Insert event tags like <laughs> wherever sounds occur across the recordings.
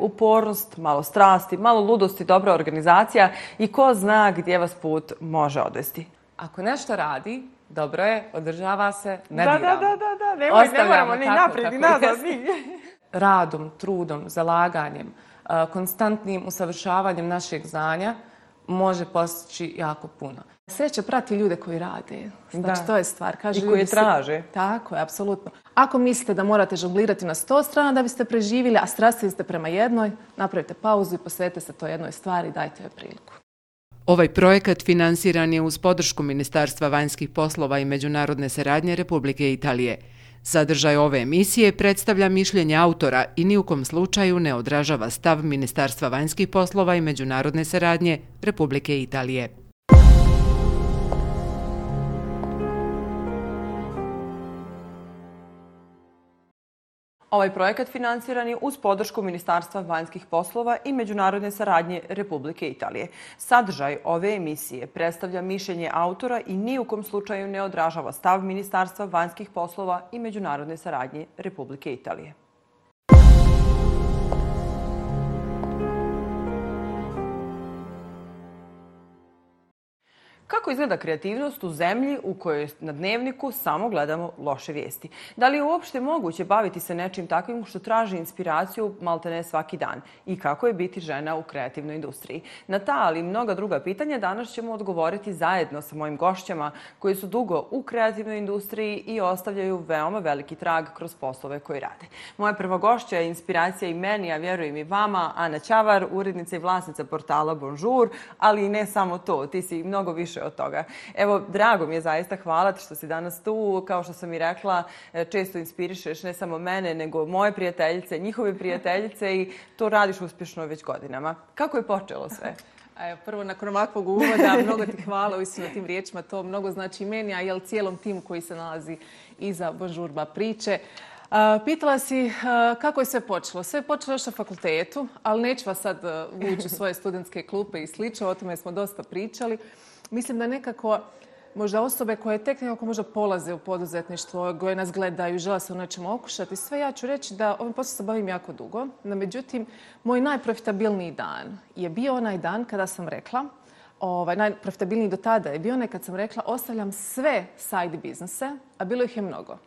upornost, malo strasti, malo ludosti, dobra organizacija i ko zna gdje vas put može odvesti. Ako nešto radi, dobro je, održava se, ne diramo. Da, da, da, da, ne, ne moramo ni napred, ni nazad, ni. Radom, trudom, zalaganjem, konstantnim usavršavanjem našeg znanja, može postići jako puno. Sreća prati ljude koji rade. Znači, da. to je stvar. Kažu I koje traže. Si... Tako je, apsolutno. Ako mislite da morate žonglirati na sto strana da biste preživili, a strastili ste prema jednoj, napravite pauzu i posvete se to jednoj stvari i dajte joj priliku. Ovaj projekat finansiran je uz podršku Ministarstva vanjskih poslova i međunarodne saradnje Republike Italije. Sadržaj ove emisije predstavlja mišljenje autora i nijukom slučaju ne odražava stav Ministarstva vanjskih poslova i međunarodne saradnje Republike Italije. Muzika Ovaj projekat financiran je uz podršku Ministarstva vanjskih poslova i Međunarodne saradnje Republike Italije. Sadržaj ove emisije predstavlja mišljenje autora i nijukom slučaju ne odražava stav Ministarstva vanjskih poslova i Međunarodne saradnje Republike Italije. Muzika Kako izgleda kreativnost u zemlji u kojoj na dnevniku samo gledamo loše vijesti? Da li je uopšte moguće baviti se nečim takvim što traži inspiraciju malte ne svaki dan? I kako je biti žena u kreativnoj industriji? Na ta, ali i mnoga druga pitanja danas ćemo odgovoriti zajedno sa mojim gošćama koji su dugo u kreativnoj industriji i ostavljaju veoma veliki trag kroz poslove koji rade. Moja prva gošća je inspiracija i meni, a vjerujem i vama, Ana Ćavar, urednica i vlasnica portala Bonjour, ali i ne samo to, ti si mnogo više više od toga. Evo, drago mi je zaista hvala što si danas tu. Kao što sam i rekla, e, često inspirišeš ne samo mene, nego moje prijateljice, njihove prijateljice i to radiš uspješno već godinama. Kako je počelo sve? Prvo, nakon ovakvog uvoda, <laughs> mnogo ti hvala u na tim riječima. To mnogo znači meni, a i cijelom timu koji se nalazi iza Božurba priče. Pitala si e, kako je sve počelo. Sve je počelo još na fakultetu, ali neću vas sad e, vući u svoje studentske klupe i slično. O tome smo dosta pričali. Mislim da nekako možda osobe koje tek nekako možda polaze u poduzetništvo, koje nas gledaju, žele se u nečemu okušati, sve ja ću reći da ovim poslom se bavim jako dugo. No, međutim, moj najprofitabilniji dan je bio onaj dan kada sam rekla, ovaj, najprofitabilniji do tada je bio onaj kad sam rekla ostavljam sve side biznise, a bilo ih je mnogo.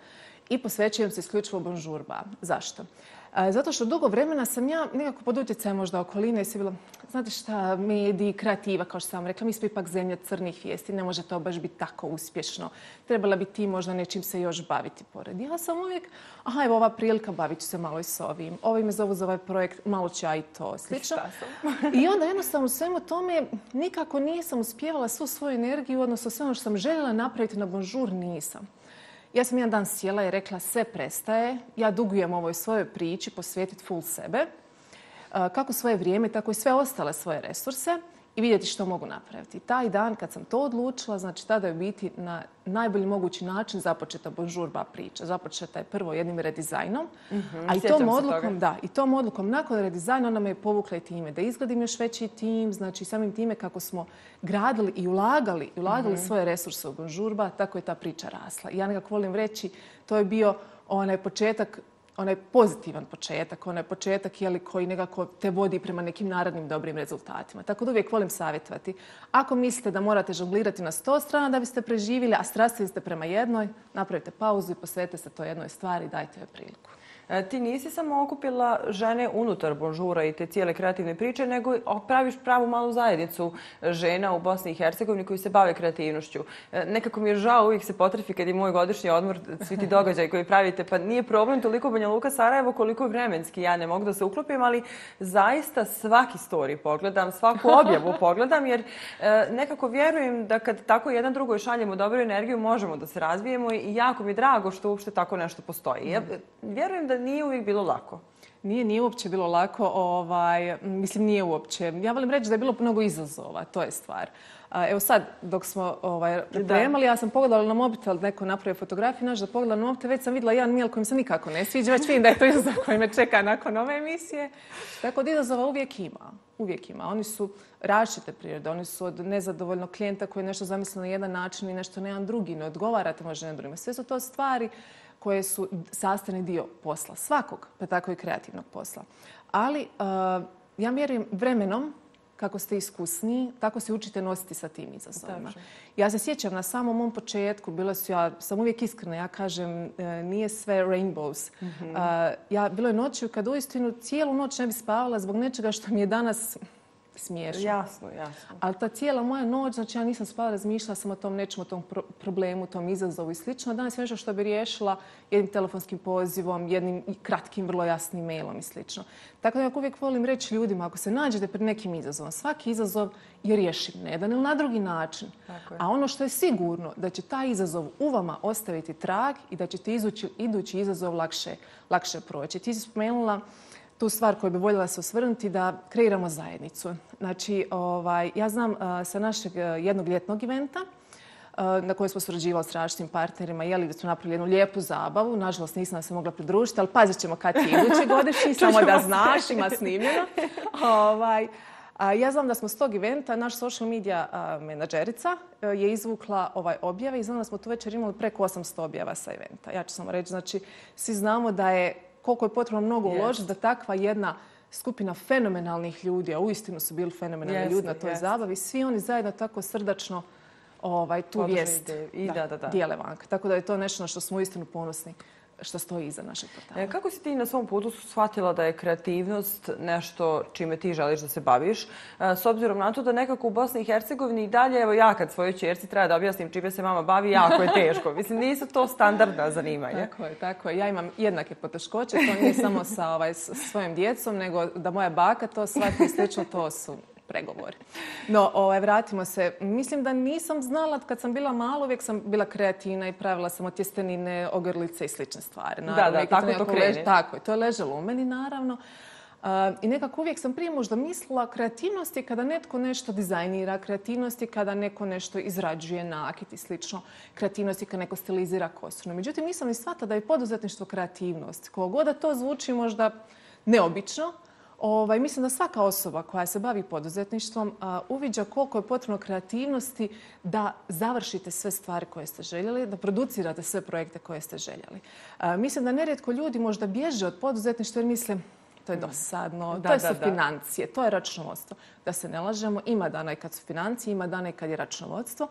I posvećujem se isključivo bonžurba. Zašto? Zašto? Zato što dugo vremena sam ja nekako pod utjecajem možda okoline i se bilo, znate šta, mediji, kreativa, kao što sam rekla, mi smo ipak zemlja crnih vijesti, ne može to baš biti tako uspješno. Trebala bi ti možda nečim se još baviti pored. Ja sam uvijek, aha, evo ova prilika, bavit ću se malo i s ovim. Ovi me zovu za ovaj projekt, malo ću ja i to. Slično. <laughs> I onda jednostavno svemu tome nikako nisam uspjevala svu svoju energiju, odnosno sve ono što sam željela napraviti na bonžur nisam. Ja sam jedan dan sjela i rekla sve prestaje. Ja dugujem ovoj svojoj priči posvetiti full sebe. E, kako svoje vrijeme, tako i sve ostale svoje resurse i vidjeti što mogu napraviti. Taj dan kad sam to odlučila, znači tada je biti na najbolji mogući način započeta bonžurba priča. Započeta je prvo jednim redizajnom, mm -hmm. a i tom, odlukom, da, i tom odlukom nakon redizajna ona me je povukla i time da izgradim još veći tim, znači samim time kako smo gradili i ulagali, i ulagali mm -hmm. svoje resurse u bonžurba, tako je ta priča rasla. I ja nekako volim reći, to je bio onaj početak onaj pozitivan početak, onaj početak jeli, koji nekako te vodi prema nekim narodnim dobrim rezultatima. Tako da uvijek volim savjetovati. Ako mislite da morate žonglirati na sto strana da biste preživili, a strastili ste prema jednoj, napravite pauzu i posvete se toj jednoj stvari i dajte joj priliku. E, ti nisi samo okupila žene unutar Bonžura i te cijele kreativne priče, nego praviš pravu malu zajednicu žena u Bosni i Hercegovini koji se bave kreativnošću. E, nekako mi je žao, uvijek se potrefi kad je moj godišnji odmor, svi ti događaj koji pravite. Pa nije problem toliko Banja Luka Sarajevo koliko vremenski. Ja ne mogu da se uklopim, ali zaista svaki story pogledam, svaku objavu <laughs> pogledam, jer e, nekako vjerujem da kad tako jedan drugoj šaljemo dobru energiju, možemo da se razvijemo i jako mi je drago što uopšte tako nešto postoji. Ja mhm. vjerujem da da nije uvijek bilo lako. Nije, nije uopće bilo lako. Ovaj, mislim, nije uopće. Ja volim reći da je bilo mnogo izazova, to je stvar. Evo sad, dok smo ovaj, premali, ja sam pogledala na mobitel neko napravio fotografiju, naš da pogledala na mobitel, već sam vidjela jedan mijel kojim se nikako ne sviđa, već vidim da je to izazov koji me čeka nakon ove emisije. Tako da izazova uvijek ima. Uvijek ima. Oni su različite prirode. Oni su od nezadovoljnog klijenta koji je nešto zamislio na jedan način i nešto na jedan drugi. Ne odgovarate možda na drugima. Sve su to stvari koje su sastane dio posla, svakog, pa tako i kreativnog posla. Ali eh, ja mjerujem vremenom kako ste iskusni, tako se učite nositi sa tim izazovima. Ja se sjećam na samom mom početku, bila su ja, sam uvijek iskrena, ja kažem, eh, nije sve rainbows. Mm -hmm. ja, bilo je noću kad uistinu cijelu noć ne bi spavala zbog nečega što mi je danas smiješno. Jasno, jasno. Ali ta cijela moja noć, znači ja nisam spala, razmišljala sam o tom nečem, o tom problemu, tom izazovu i slično. Danas je nešto što bi riješila jednim telefonskim pozivom, jednim kratkim, vrlo jasnim mailom i slično. Tako da ja uvijek volim reći ljudima, ako se nađete pred nekim izazovom, svaki izazov je rješiv na jedan ili na drugi način. Tako je. A ono što je sigurno da će taj izazov u vama ostaviti trag i da ćete izući, idući izazov lakše, lakše proći. Ti si spomenula uh, tu stvar koju bi voljela se osvrnuti, da kreiramo zajednicu. Znači, ovaj, ja znam eh, sa našeg eh, jednog ljetnog eventa, eh, na kojoj smo surađivali s različitim partnerima, jeli da smo napravili jednu lijepu zabavu. Nažalost, nisam se mogla pridružiti, ali pazit ćemo kad je iduće godišnji, <laughs> samo da znaš, ima snimljeno. <laughs> ovaj, A ja znam da smo s tog eventa, naš social media menadžerica je izvukla ovaj objave i znam da smo tu večer imali preko 800 objava sa eventa. Ja ću samo reći, znači, svi znamo da je koliko je potrebno mnogo uložiti da takva jedna skupina fenomenalnih ljudi, a uistinu su bili fenomenalni jeste, ljudi na toj jeste. zabavi, svi oni zajedno tako srdačno ovaj, tu Podružite. vijest I da, da, da, da. dijele vanka. Tako da je to nešto na što smo uistinu ponosni šta stoji iza našeg portala. E, kako si ti na svom putu shvatila da je kreativnost nešto čime ti želiš da se baviš? E, s obzirom na to da nekako u Bosni i Hercegovini i dalje, evo ja kad svojoj čerci treba da objasnim čime se mama bavi, jako je teško. <laughs> Mislim, nisu to standardna zanimanja. Tako je, tako je. Ja imam jednake poteškoće, to nije samo sa ovaj, svojim djecom, nego da moja baka to shvati slično, to su pregovore. No, ovaj, vratimo se. Mislim da nisam znala kad sam bila malo, uvijek sam bila kreativna i pravila sam od tjestenine, ogrlice i slične stvari. Naravno, da, da, tako to, to krene. Lež... Tako je, to je leželo u meni, naravno. Uh, I nekako uvijek sam prije možda mislila kreativnosti kada netko nešto dizajnira, kreativnosti kada neko nešto izrađuje nakit i slično, kreativnosti kada neko stilizira kosu. No, međutim, nisam ni shvatila da je poduzetništvo kreativnost. Kogoda to zvuči možda neobično, uh, Ovaj, mislim da svaka osoba koja se bavi poduzetništvom a, uviđa koliko je potrebno kreativnosti da završite sve stvari koje ste željeli, da producirate sve projekte koje ste željeli. A, mislim da nerijetko ljudi možda bježe od poduzetništva jer misle to je mm. dosadno, da, to je su financije, to je računovodstvo. Da se ne lažemo, ima dana i kad su financije, ima dana i kad je računovodstvo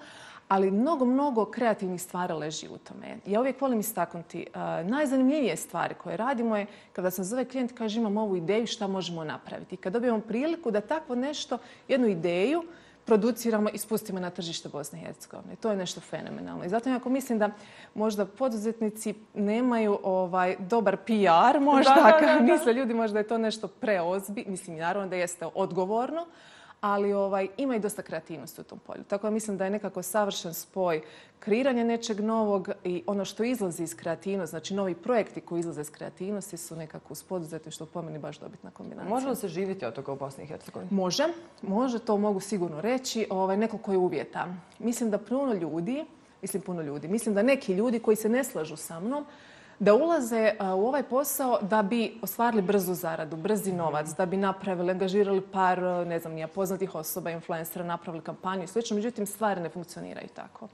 ali mnogo, mnogo kreativnih stvara leži u tome. Ja uvijek volim istaknuti uh, najzanimljivije stvari koje radimo je kada sam zove klijent i kaže imam ovu ideju šta možemo napraviti. Kad dobijemo priliku da takvo nešto, jednu ideju, produciramo i spustimo na tržište Bosne i Hercegovine. To je nešto fenomenalno. I zato ja ako mislim da možda poduzetnici nemaju ovaj dobar PR, možda da, da, da, da. misle ljudi možda je to nešto preozbi, mislim naravno da jeste odgovorno, ali ovaj, ima i dosta kreativnosti u tom polju. Tako da mislim da je nekako savršen spoj kreiranja nečeg novog i ono što izlazi iz kreativnosti, znači novi projekti koji izlaze iz kreativnosti su nekako uz poduzetništvo po meni baš dobitna kombinacija. Može li se živjeti od toga u Bosni i Hercegovini? Može, može, to mogu sigurno reći. Ovaj, nekoliko je uvjeta. Mislim da puno ljudi, mislim puno ljudi, mislim da neki ljudi koji se ne slažu sa mnom, da ulaze e, u ovaj posao da bi ostvarili brzu zaradu, brzi mhm. novac, da bi napravili, angažirali par, e, ne znam, nija poznatih osoba, influencera, napravili kampanju i sl. Međutim, stvari ne funkcioniraju tako.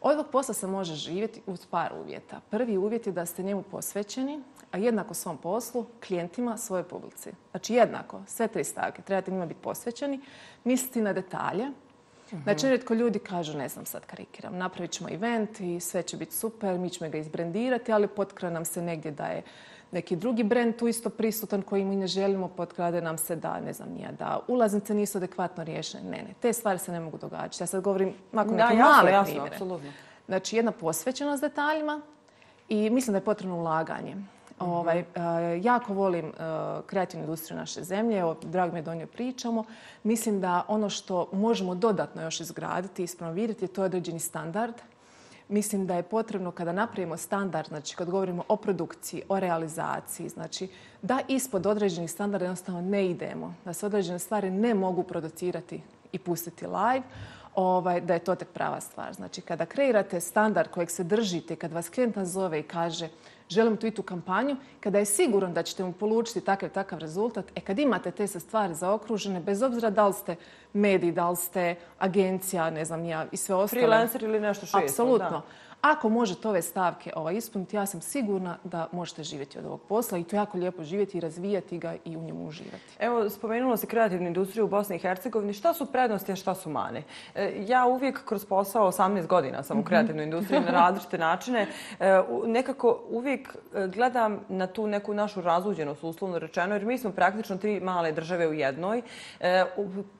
Od ovog posla se može živjeti uz par uvjeta. Prvi uvjet je da ste njemu posvećeni, a jednako svom poslu, klijentima, svoje publici. Znači jednako, sve tri stavke, trebate njima biti posvećeni, misliti na detalje, Znači, redko ljudi kažu, ne znam, sad karikiram, napravit ćemo event i sve će biti super, mi ćemo ga izbrendirati, ali potkra nam se negdje da je neki drugi brend tu isto prisutan koji mi ne želimo, potkrade nam se da, ne znam, nija, da ulaznice nisu adekvatno riješene. Ne, ne, te stvari se ne mogu događati. Ja sad govorim mako neke jasno, male jasno, primjere. Apsolutno. Znači, jedna posvećenost detaljima i mislim da je potrebno ulaganje. Ovaj, e, jako volim e, kreativnu industriju naše zemlje. Drago mi je da o njoj pričamo. Mislim da ono što možemo dodatno još izgraditi i ispromovirati je to određeni standard. Mislim da je potrebno kada napravimo standard, znači kad govorimo o produkciji, o realizaciji, znači da ispod određenih standarda jednostavno ne idemo, da se određene stvari ne mogu producirati i pustiti live, ovaj, da je to tek prava stvar. Znači kada kreirate standard kojeg se držite, kad vas klijent nazove i kaže želim tu i tu kampanju, kada je siguran da ćete mu polučiti takav takav rezultat, e kad imate te sa stvari zaokružene, bez obzira da li ste mediji, da li ste agencija, ne znam ja, i sve ostalo. Freelancer ili nešto što je. Apsolutno. Da. Ako možete ove stavke ovaj, ispuniti, ja sam sigurna da možete živjeti od ovog posla i to je jako lijepo živjeti i razvijati ga i u njemu uživati. Evo, spomenulo se kreativnu industriju u Bosni i Hercegovini. Šta su prednosti, a šta su mane? E, ja uvijek kroz posao 18 godina sam u mhm. kreativnoj industriji na različite načine. E, nekako uvijek e, gledam na tu neku našu razluđenost, uslovno rečeno, jer mi smo praktično tri male države u jednoj. E,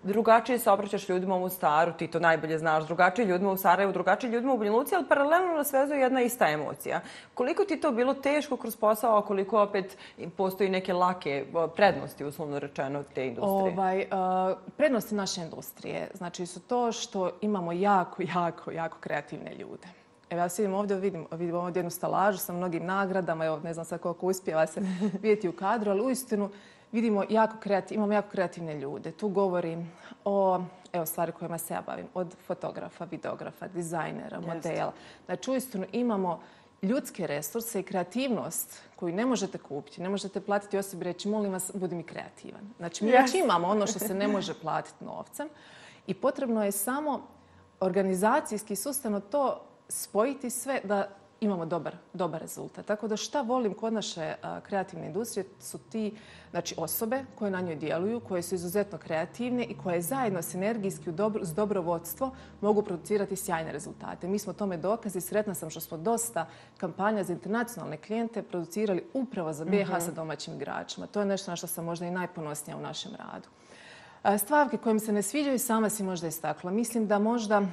drugačije se obraćaš ljudima u Staru, ti to najbolje znaš, drugačije ljudima u Sarajevu, drugačije ljudima u Banja ali paralelno jednostavno nas vezuje jedna ista emocija. Koliko ti to bilo teško kroz posao, a koliko opet postoji neke lake eh, prednosti, uslovno rečeno, te industrije? Ovaj, uh, prednosti naše industrije znači su to što imamo jako, jako, jako kreativne ljude. Evo, ja sidim ovdje, vidim, vidim ovdje jednu stalažu sa mnogim nagradama, evo, ne znam sad koliko uspjeva se vidjeti u kadru, ali u istinu, uh, vidimo jako kreativ, imamo jako kreativne ljude. Tu govorim o evo, stvari kojima se ja bavim, od fotografa, videografa, dizajnera, modela. Znači, uistinu imamo ljudske resurse i kreativnost koju ne možete kupiti, ne možete platiti osobi reći molim vas, budi mi kreativan. Znači, mi već imamo ono što se ne može platiti novcem i potrebno je samo organizacijski sustavno to spojiti sve da imamo dobar, dobar rezultat. Tako da šta volim kod naše kreativne industrije su ti znači osobe koje na njoj djeluju, koje su izuzetno kreativne i koje zajedno sinergijski u dobro, s dobro vodstvo mogu producirati sjajne rezultate. Mi smo tome dokazi. Sretna sam što smo dosta kampanja za internacionalne klijente producirali upravo za BH mhm. sa domaćim igračima. To je nešto na što sam možda i najponosnija u našem radu. Stavke koje mi se ne sviđaju sama si možda istakla. Mislim da možda uh,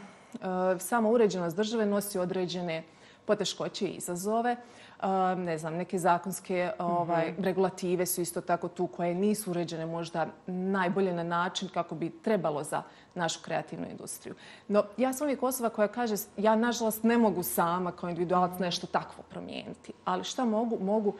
sama uređenost države nosi određene uh, poteškoće i izazove. Ehm, ne znam, neke zakonske ovaj, mhm. regulative su isto tako tu koje nisu uređene možda najbolje na način kako bi trebalo za našu kreativnu industriju. No, ja sam uvijek osoba koja kaže ja, nažalost, ne mogu sama kao individualac mhm. nešto takvo promijeniti. Ali šta mogu? Mogu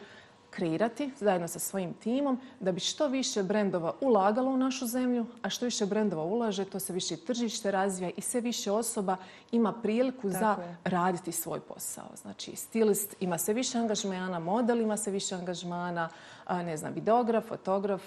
kreirati zajedno sa svojim timom da bi što više brendova ulagalo u našu zemlju, a što više brendova ulaže, to se više tržište razvija i sve više osoba ima priliku Tako za je. raditi svoj posao. Znači, stilist ima sve više angažmana, model ima sve više angažmana, ne znam, videograf, fotograf,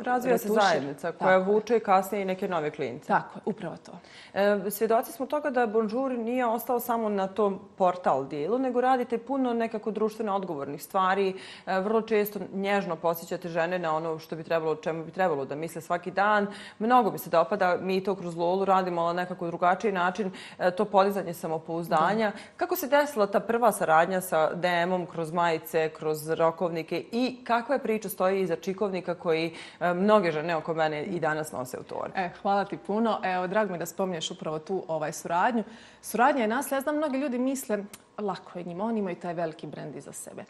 Razvija retušir. se zajednica koja Tako vuče je. kasnije i neke nove klijence. Tako, upravo to. E, svjedoci smo toga da Bonjour nije ostao samo na tom portal dijelu, nego radite puno nekako društveno odgovornih stvari, E, vrlo često nježno posjećate žene na ono što bi trebalo, čemu bi trebalo da misle svaki dan. Mnogo bi se dopada, mi to kroz Lolu radimo na nekako drugačiji način, e, to podizanje samopouzdanja. Da. Kako se desila ta prva saradnja sa DM-om kroz majice, kroz rokovnike i kakva je priča stoji iza čikovnika koji e, mnoge žene oko mene i danas nose u tori? E, hvala ti puno. Evo, drago mi da spominješ upravo tu ovaj suradnju. Suradnja je nas, ja znam, mnogi ljudi misle lako je njima, oni imaju taj veliki brend iza sebe.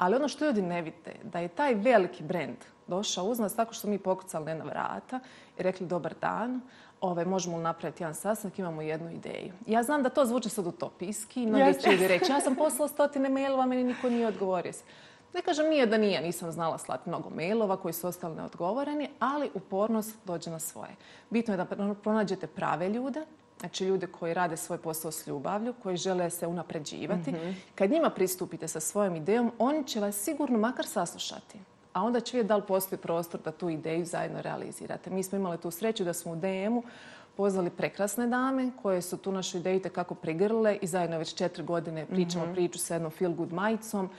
Ali ono što ljudi ne vide, da je taj veliki brend došao uz nas tako što mi pokucali na vrata i rekli dobar dan, ovaj, možemo li napraviti jedan sasnak, imamo jednu ideju. Ja znam da to zvuči sad utopijski, mnogi yes. će reći, ja sam poslala stotine mailova, meni niko nije odgovorio se. Ne kažem nije da nije, nisam znala slati mnogo mailova koji su ostali neodgovoreni, ali upornost dođe na svoje. Bitno je da pronađete prave ljude, znači ljude koji rade svoj posao s ljubavlju, koji žele se unapređivati, mm -hmm. kad njima pristupite sa svojom idejom, oni će vas sigurno makar saslušati. A onda će vidjeti da li postoji prostor da tu ideju zajedno realizirate. Mi smo imali tu sreću da smo u DM-u pozvali prekrasne dame koje su tu našu ideju tekako prigrlile i zajedno već četiri godine pričamo mm -hmm. priču sa jednom feel good majicom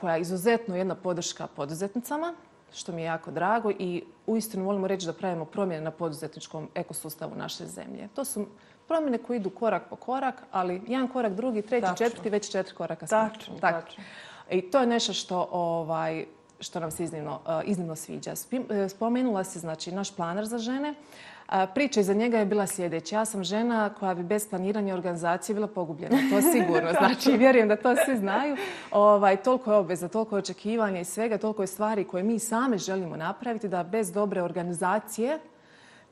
koja je izuzetno jedna podrška poduzetnicama što mi je jako drago i uistinu volimo reći da pravimo promjene na poduzetničkom ekosustavu naše zemlje. To su promjene koje idu korak po korak, ali jedan korak, drugi, treći, tačno. četvrti, već četiri koraka. Tačno, tačno. I to je nešto što ovaj, što nam se iznimno, e, iznimno sviđa. E, spomenula se znači, naš planar za žene. E, priča iza njega je bila sljedeća. Ja sam žena koja bi bez planiranja organizacije bila pogubljena. To je sigurno. <laughs> Znači, vjerujem da to svi znaju. Ovaj, toliko je obveza, toliko je očekivanja i svega, toliko je stvari koje mi same želimo napraviti da bez dobre organizacije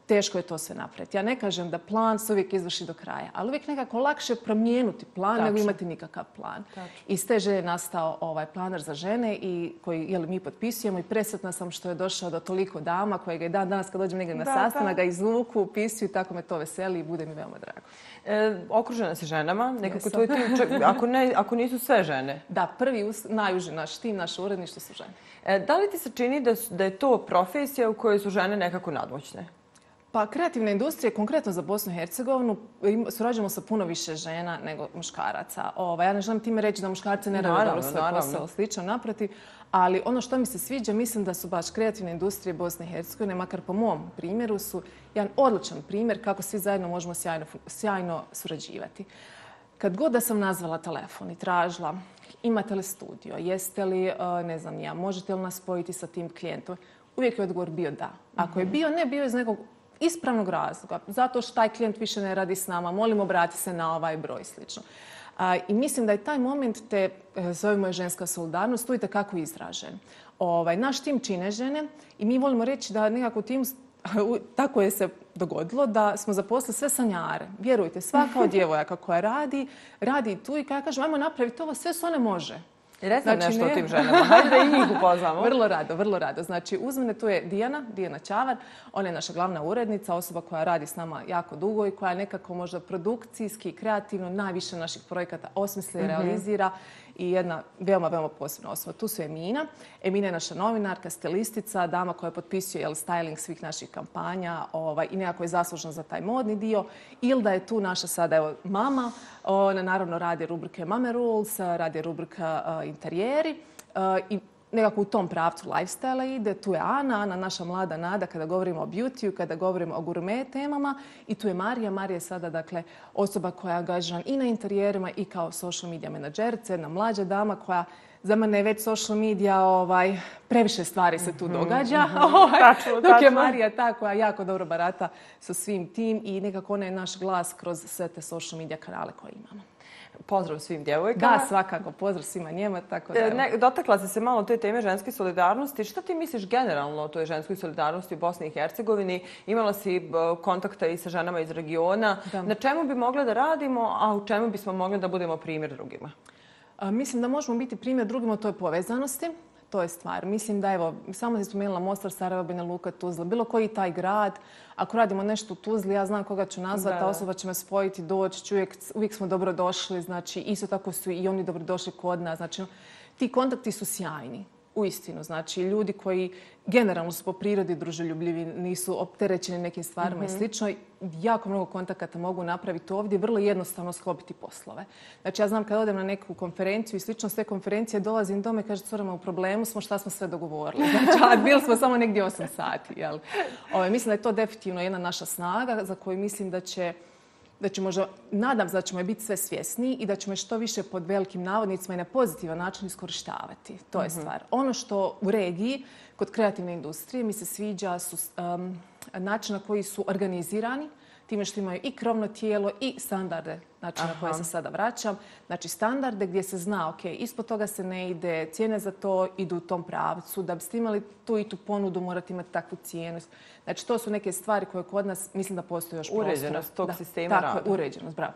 teško je to sve napraviti. Ja ne kažem da plan se uvijek izvrši do kraja, ali uvijek nekako lakše promijenuti plan nego imati nikakav plan. I s te žene je nastao ovaj planar za žene i koji jel, mi potpisujemo i presretna sam što je došao do toliko dama koje ga je dan danas kad dođem negdje na da, sastanak, ga izvuku, upisuju i tako me to veseli i bude mi veoma drago. E, okružena si ženama, nekako tvoj tim, čak, ako, ne, ako nisu sve žene. <laughs> Da, prvi, najuži naš tim, naše uredništvo su žene. E, da li ti se čini da, su, da je to profesija u kojoj su žene nekako nadmoćne? Pa kreativne industrije, konkretno za Bosnu i Hercegovinu, surađujemo sa puno više žena nego muškaraca. Ovo, ovaj, ja ne želim time reći da muškarce ne rade u svoj posao slično naprati, ali ono što mi se sviđa, mislim da su baš kreativne industrije Bosne i Hercegovine, makar po mom primjeru, su jedan odličan primjer kako svi zajedno možemo sjajno, sjajno surađivati. Kad god da sam nazvala telefon i tražila imate li studio, jeste li, e, ne znam ja, možete li nas spojiti sa tim klijentom, uvijek je odgovor bio da. Ako je mhm. bio, ne bio iz nekog ispravnog razloga, zato što taj klijent više ne radi s nama, molim obrati se na ovaj broj i slično. I mislim da je taj moment te, e, zovemo je ženska solidarnost, tu je takako izražen. Ovaj, naš tim čine žene i mi volimo reći da nekako tim, <laughs> tako je se dogodilo, da smo zaposle sve sanjare. Vjerujte, svaka od djevojaka koja radi, radi tu i kada kažemo, ajmo napraviti ovo, sve su one može. Reza znači, nešto ne. o tim ženama. Hajde da i njih upoznamo. <laughs> vrlo rado, vrlo rado. Znači, uz mene tu je Dijana, Dijana Ćavar. Ona je naša glavna urednica, osoba koja radi s nama jako dugo i koja nekako možda produkcijski, kreativno najviše naših projekata osmisli i mhm. realizira. Mm -hmm i jedna veoma, veoma posebna osoba. Tu su Emina. Emina je naša novinarka, stilistica, dama koja potpisuje jel, styling svih naših kampanja ovaj, i nekako je zaslužena za taj modni dio. Ilda je tu naša sada evo, mama. Ona naravno radi rubrike Mame Rules, radi rubrika uh, Interijeri. Uh, i nekako u tom pravcu lifestyle ide. Tu je Ana, Ana naša mlada Nada kada govorimo o beauty kada govorimo o gourmet temama. I tu je Marija. Marija je sada dakle, osoba koja je angažena i na interijerima i kao social media menadžerce, jedna mlađa dama koja za mene je već social media, ovaj, previše stvari se tu mhm, događa. Mhm. <laughs> Ovaj, dok je Marija ta koja jako dobro barata sa svim tim i nekako ona je naš glas kroz sve te social media kanale koje imamo pozdrav svim djevojkama. Da, svakako, pozdrav svima njema. Tako da... E, ne, dotakla si se malo te teme ženske solidarnosti. Šta ti misliš generalno o toj ženskoj solidarnosti u Bosni i Hercegovini? Imala si kontakta i sa ženama iz regiona. Da. Na čemu bi mogla da radimo, a u čemu bismo mogli da budemo primjer drugima? A, mislim da možemo biti primjer drugima o toj povezanosti to je stvar. Mislim da, evo, samo si spomenula Mostar, Sarajevo, Bina Luka, Tuzla, bilo koji taj grad. Ako radimo nešto u Tuzli, ja znam koga ću nazvat, ta osoba će me spojiti, doći, ću uvijek, uvijek smo dobro došli. Znači, isto tako su i oni dobro došli kod nas. Znači, ti kontakti su sjajni u istinu. Znači, ljudi koji generalno su po prirodi druželjubljivi, nisu opterećeni nekim stvarima mm -hmm. i mhm. sl. Jako mnogo kontakata mogu napraviti ovdje, vrlo jednostavno sklopiti poslove. Znači, ja znam kada odem na neku konferenciju i slično, s te konferencije dolazim do me i kažem, curama, u problemu smo, šta smo sve dogovorili. <laughs> Znači, a bili smo samo negdje 8 sati. Jel? Ove, ovaj, mislim da je to definitivno jedna naša snaga za koju mislim da će da ćemo, nadam se da ćemo biti sve svjesniji i da ćemo što više pod velikim navodnicima i na pozitivan način iskorištavati. To je mhm. stvar. Ono što u regiji, kod kreativne industrije, mi se sviđa su, um, način na koji su organizirani, time što imaju i krovno tijelo i standarde znači, na koje se sada vraćam. Znači standarde gdje se zna, ok, ispod toga se ne ide, cijene za to idu u tom pravcu, da biste imali tu i tu ponudu morate imati takvu cijenu. Znači to su neke stvari koje kod nas mislim da postoje još prostor. Uređenost tog da, sistema tako, rada. Tako je, uređenost, bravo.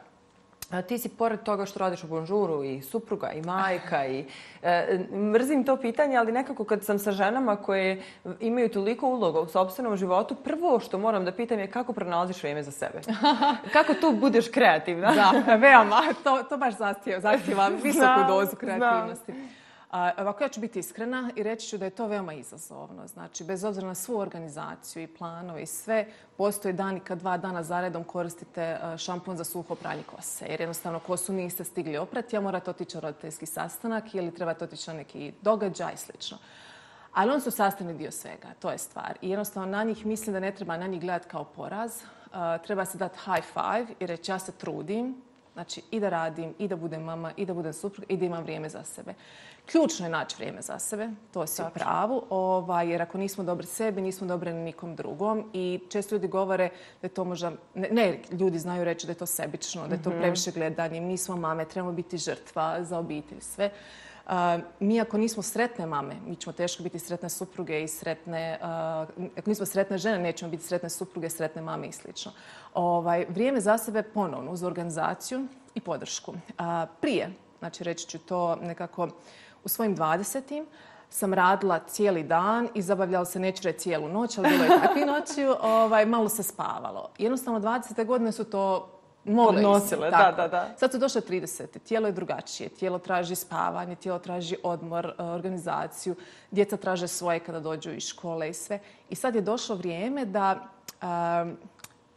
Ti si pored toga što radiš u bonžuru i supruga i majka i e, mrzim to pitanje, ali nekako kad sam sa ženama koje imaju toliko uloga u sobstvenom životu, prvo što moram da pitam je kako pronalaziš vrijeme za sebe. <laughs> Kako tu budeš kreativna? Da, <laughs> veoma. To, to baš zastijem, zastijem visoku dozu kreativnosti. Da. Ovako ja ću biti iskrena i reći ću da je to veoma izazovno. Znači, bez obzira na svu organizaciju i planove i sve, postoje dan i kad dva dana zaredom koristite šampon za suho pranje kose. Jer jednostavno kosu niste stigli oprati, a morate otići na roditeljski sastanak ili trebate otići na neki događaj i sl. Ali on su sastavni dio svega, to je stvar. I jednostavno na njih mislim da ne treba na njih gledati kao poraz. Treba se dati high five i reći ja se trudim, Znači, i da radim, i da budem mama, i da budem supruga, i da imam vrijeme za sebe. Ključno je naći vrijeme za sebe, to si Tako. u pravu, ovaj, jer ako nismo dobri sebi, nismo dobri na nikom drugom. I često ljudi govore da je to možda... Ne, ne ljudi znaju reći da je to sebično, da je to mhm. previše gledanje. Mi smo mame, trebamo biti žrtva za obitelj, sve mi ako nismo sretne mame, mi ćemo teško biti sretne supruge i sretne... Ako nismo sretne žene, nećemo biti sretne supruge, sretne mame i sl. Ovaj, vrijeme za sebe ponovno uz organizaciju i podršku. Prije, znači reći ću to nekako u svojim 20-im, sam radila cijeli dan i zabavljala se neću reći cijelu noć, ali bilo je takvi noću, <laughs> ovaj, malo se spavalo. Jednostavno, 20. godine su to Odnosile, da, da, da. Sad su došle 30. Tijelo je drugačije. Tijelo traži spavanje, tijelo traži odmor, e, organizaciju. Djeca traže svoje kada dođu iz škole i sve. I sad je došlo vrijeme da e,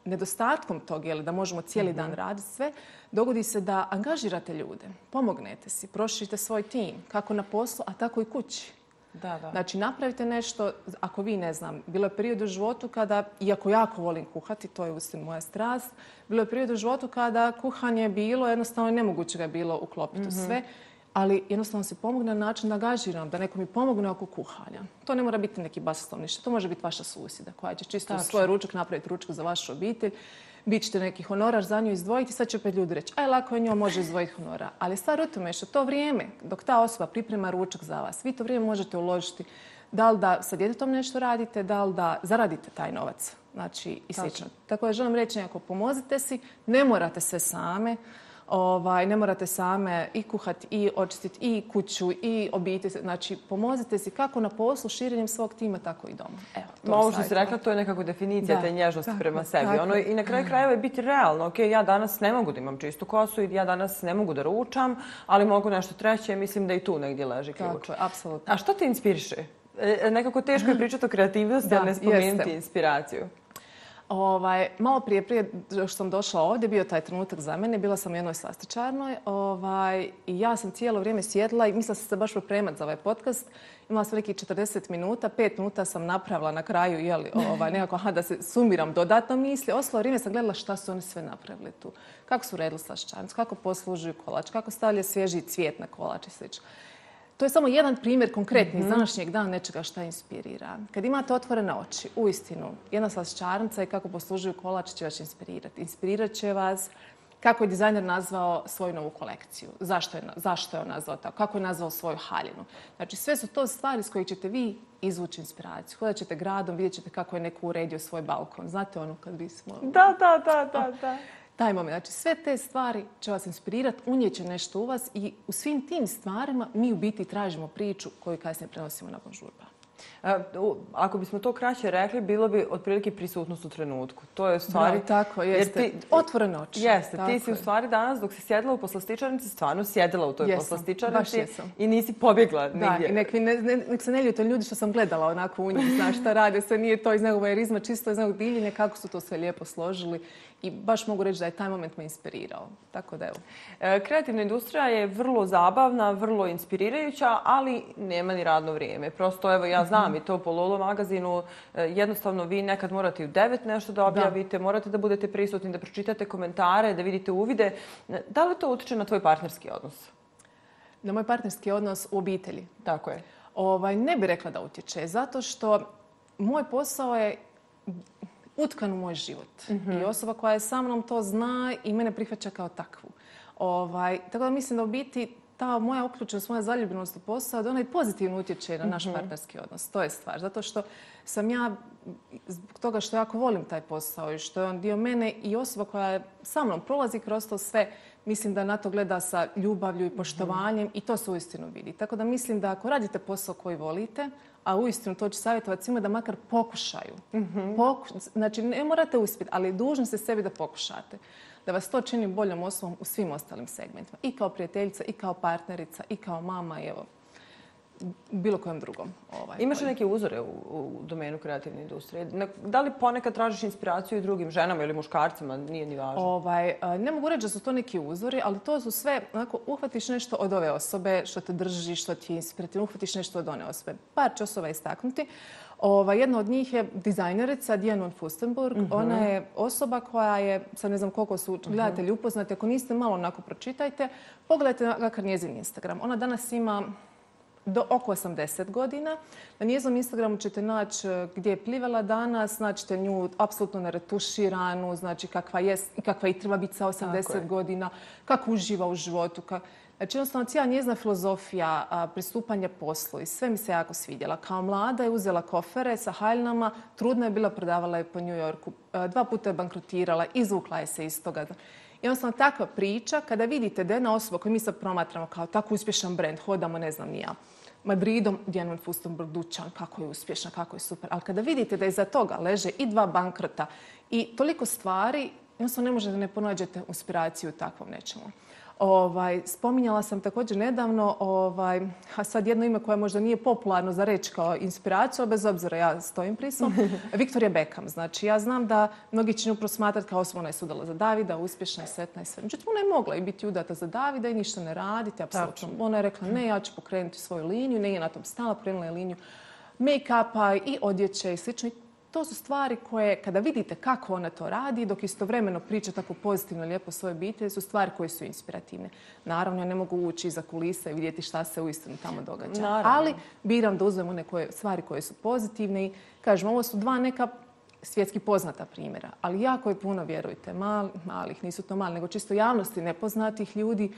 nedostatkom toga, da možemo cijeli dan mhm. raditi sve, dogodi se da angažirate ljude, pomognete si, prošite svoj tim, kako na poslu, a tako i kući. Da, da. Znači, napravite nešto, ako vi ne znam, bilo je period u životu kada, iako jako volim kuhati, to je usim moja strast, bilo je period u životu kada kuhanje je bilo, jednostavno je nemoguće ga je bilo uklopiti u mm -hmm. sve, ali jednostavno se pomogne na način da gažiram, da neko mi pomogne oko kuhanja. To ne mora biti neki basastovnište, to može biti vaša susjeda koja će čisto svoj ručak napraviti ručak za vašu obitelj bit ćete neki honorar za nju izdvojiti, sad će opet ljudi reći, aj lako je njom može izdvojiti honorar. Ali stvar u tome je što to vrijeme dok ta osoba priprema ručak za vas, vi to vrijeme možete uložiti da li da sa djetetom nešto radite, da li da zaradite taj novac. Znači, i slično. Tako da želim reći, ako pomozite si, ne morate sve same. Uh, ovaj, ne morate same i kuhati i očistiti i kuću i obiti. Znači, pomozite si kako na poslu širenjem svog tima, tako i doma. Evo, Ovo što si rekla, to je nekako definicija da. te nježnosti tako, prema sebi. Tako. Ono, I na kraju krajeva je biti realno. Ok, ja danas ne mogu da imam čistu kosu i ja danas ne mogu da ručam, ali mogu nešto treće. Mislim da i tu negdje leži ključ. Tako, apsolutno. A što te inspiriše? E, e nekako teško je pričati o kreativnosti, da, ali ne spomenuti jeste. inspiraciju. Ovaj, malo prije, prije što sam došla ovdje, bio taj trenutak za mene. Bila sam u jednoj slastičarnoj ovaj, i ja sam cijelo vrijeme sjedla i mislila sam se baš pripremati za ovaj podcast. Imala sam nekih 40 minuta, 5 minuta sam napravila na kraju jel, ovaj, nekako aha, da se sumiram dodatno misli. Oslo vrijeme sam gledala šta su oni sve napravili tu. Kako su redili slastičarnicu, kako poslužuju kolač, kako stavljaju svježi cvijet na kolač i slično. To je samo jedan primjer konkretni iz mhm. današnjeg dana nečega šta inspirira. Kad imate otvorene oči, u istinu, jedna slasčarnica i kako poslužuju kolač će vas inspirirati. Inspirirat će vas kako je dizajner nazvao svoju novu kolekciju, zašto je, zašto je on nazvao tako, kako je nazvao svoju haljinu. Znači, sve su to stvari s kojih ćete vi izvući inspiraciju. Hodat ćete gradom, vidjet ćete kako je neko uredio svoj balkon. Znate ono kad bismo... Da, da, da, da, da. A, taj moment. Znači, sve te stvari će vas inspirirati, unijeće nešto u vas i u svim tim stvarima mi u biti tražimo priču koju kasnije prenosimo nakon žurba. E, ako bismo to kraće rekli, bilo bi otprilike prisutnost u trenutku. To je u stvari... Da, tako, jeste. Jer ti... Otvore noći. Jeste, tako ti si u stvari danas dok si sjedila u poslastičarnici, stvarno sjedila u toj jesam, poslastičarnici. Baš jesam. I nisi pobjegla da, nigdje. Da, nek, ne, ne, nek se ne ljuto ljudi što sam gledala onako u njih, znaš šta rade, sve nije to iz nekog vajerizma, čisto iz nekog diljine, kako su to sve lijepo složili i baš mogu reći da je taj moment me inspirirao. Tako da evo. E, kreativna industrija je vrlo zabavna, vrlo inspirirajuća, ali nema ni radno vrijeme. Prosto evo ja znam i to po Lolo magazinu, e, jednostavno vi nekad morate u devet nešto da objavite, da. morate da budete prisutni, da pročitate komentare, da vidite uvide. Da li to utiče na tvoj partnerski odnos? Na moj partnerski odnos u obitelji. Tako je. Ovaj, ne bih rekla da utječe, zato što moj posao je utkan u moj život. Mm -hmm. I osoba koja je sa mnom to zna i mene prihvaća kao takvu. Ovaj, tako da mislim da u biti ta moja uključenost, moja zaljubljenost u posao, da ona i pozitivno utječe na naš mm -hmm. partnerski odnos. To je stvar. Zato što sam ja, zbog toga što jako volim taj posao i što je on dio mene i osoba koja sa mnom prolazi kroz to sve, mislim da na to gleda sa ljubavlju i poštovanjem i to se u istinu vidi. Tako da mislim da ako radite posao koji volite, a u istinu to ću savjetovati svima da makar pokušaju. Mhm. Poku... Znači, ne morate uspjeti, ali dužni ste sebi da pokušate. Da vas to čini boljom osobom u svim ostalim segmentima. I kao prijateljica, i kao partnerica, i kao mama, i evo, bilo kojem drugom. Ovaj, Imaš li neke uzore u, u domenu kreativne industrije? Na, da li ponekad tražiš inspiraciju i drugim ženama ili muškarcima? Nije ni važno. Ovaj, e, ne mogu reći da su to neki uzori, ali to su sve, onako, uhvatiš nešto od ove osobe što te drži, što ti je inspirativno, uhvatiš nešto od one osobe. Par će osoba istaknuti. Ova, jedna od njih je dizajnerica Dianon Fustenburg. Uh mhm. -huh. Ona je osoba koja je, sad ne znam koliko su mhm. gledatelji upoznati, ako niste malo onako pročitajte, pogledajte kakav njezin Instagram. Ona danas ima do oko 80 godina. Na njezom Instagramu ćete naći e, gdje je plivala danas, naćete nju apsolutno neretuširanu, znači kakva, jest, kakva i treba biti sa 80 godina, kako uživa u životu. Ka... Znači, jednostavno, cijela njezna filozofija pristupanja poslu i sve mi se jako svidjela. Kao mlada je uzela kofere sa haljnama, trudna je bila, prodavala je po New Yorku. E, dva puta je bankrotirala, izvukla je se iz toga. Znači, jednostavno takva priča, kada vidite da jedna osoba koju mi sad promatramo kao tako uspješan brend, hodamo, ne znam, nija, Madridom, Djenon Fustenburg, Dućan, kako je uspješna, kako je super. Ali kada vidite da iza toga leže i dva bankrta i toliko stvari, jednostavno ne možete da ne ponađete inspiraciju u takvom nečemu. Ovaj, spominjala sam također nedavno, ovaj, a sad jedno ime koje možda nije popularno za reč kao inspiraciju, bez obzira ja stojim prisom, <laughs> Viktor je Beckham. Znači, ja znam da mnogi će nju prosmatrati kao osoba ona je sudala za Davida, uspješna je setna i sve. Međutim, ona je mogla i biti udata za Davida i ništa ne raditi. Apsolutno. Ona je rekla ne, ja ću pokrenuti svoju liniju, ne je na tom stala, prenula je liniju make-upa i odjeće i slično. I to su stvari koje, kada vidite kako ona to radi, dok istovremeno priča tako pozitivno i lijepo svoje obitelje, su stvari koje su inspirativne. Naravno, ja ne mogu ući iza kulisa i vidjeti šta se uistinu tamo događa. Naravno. Ali biram da uzmem one koje, stvari koje su pozitivne i kažem, ovo su dva neka svjetski poznata primjera. Ali jako je puno, vjerujte, mal, malih, nisu to mali, nego čisto javnosti nepoznatih ljudi. Uh,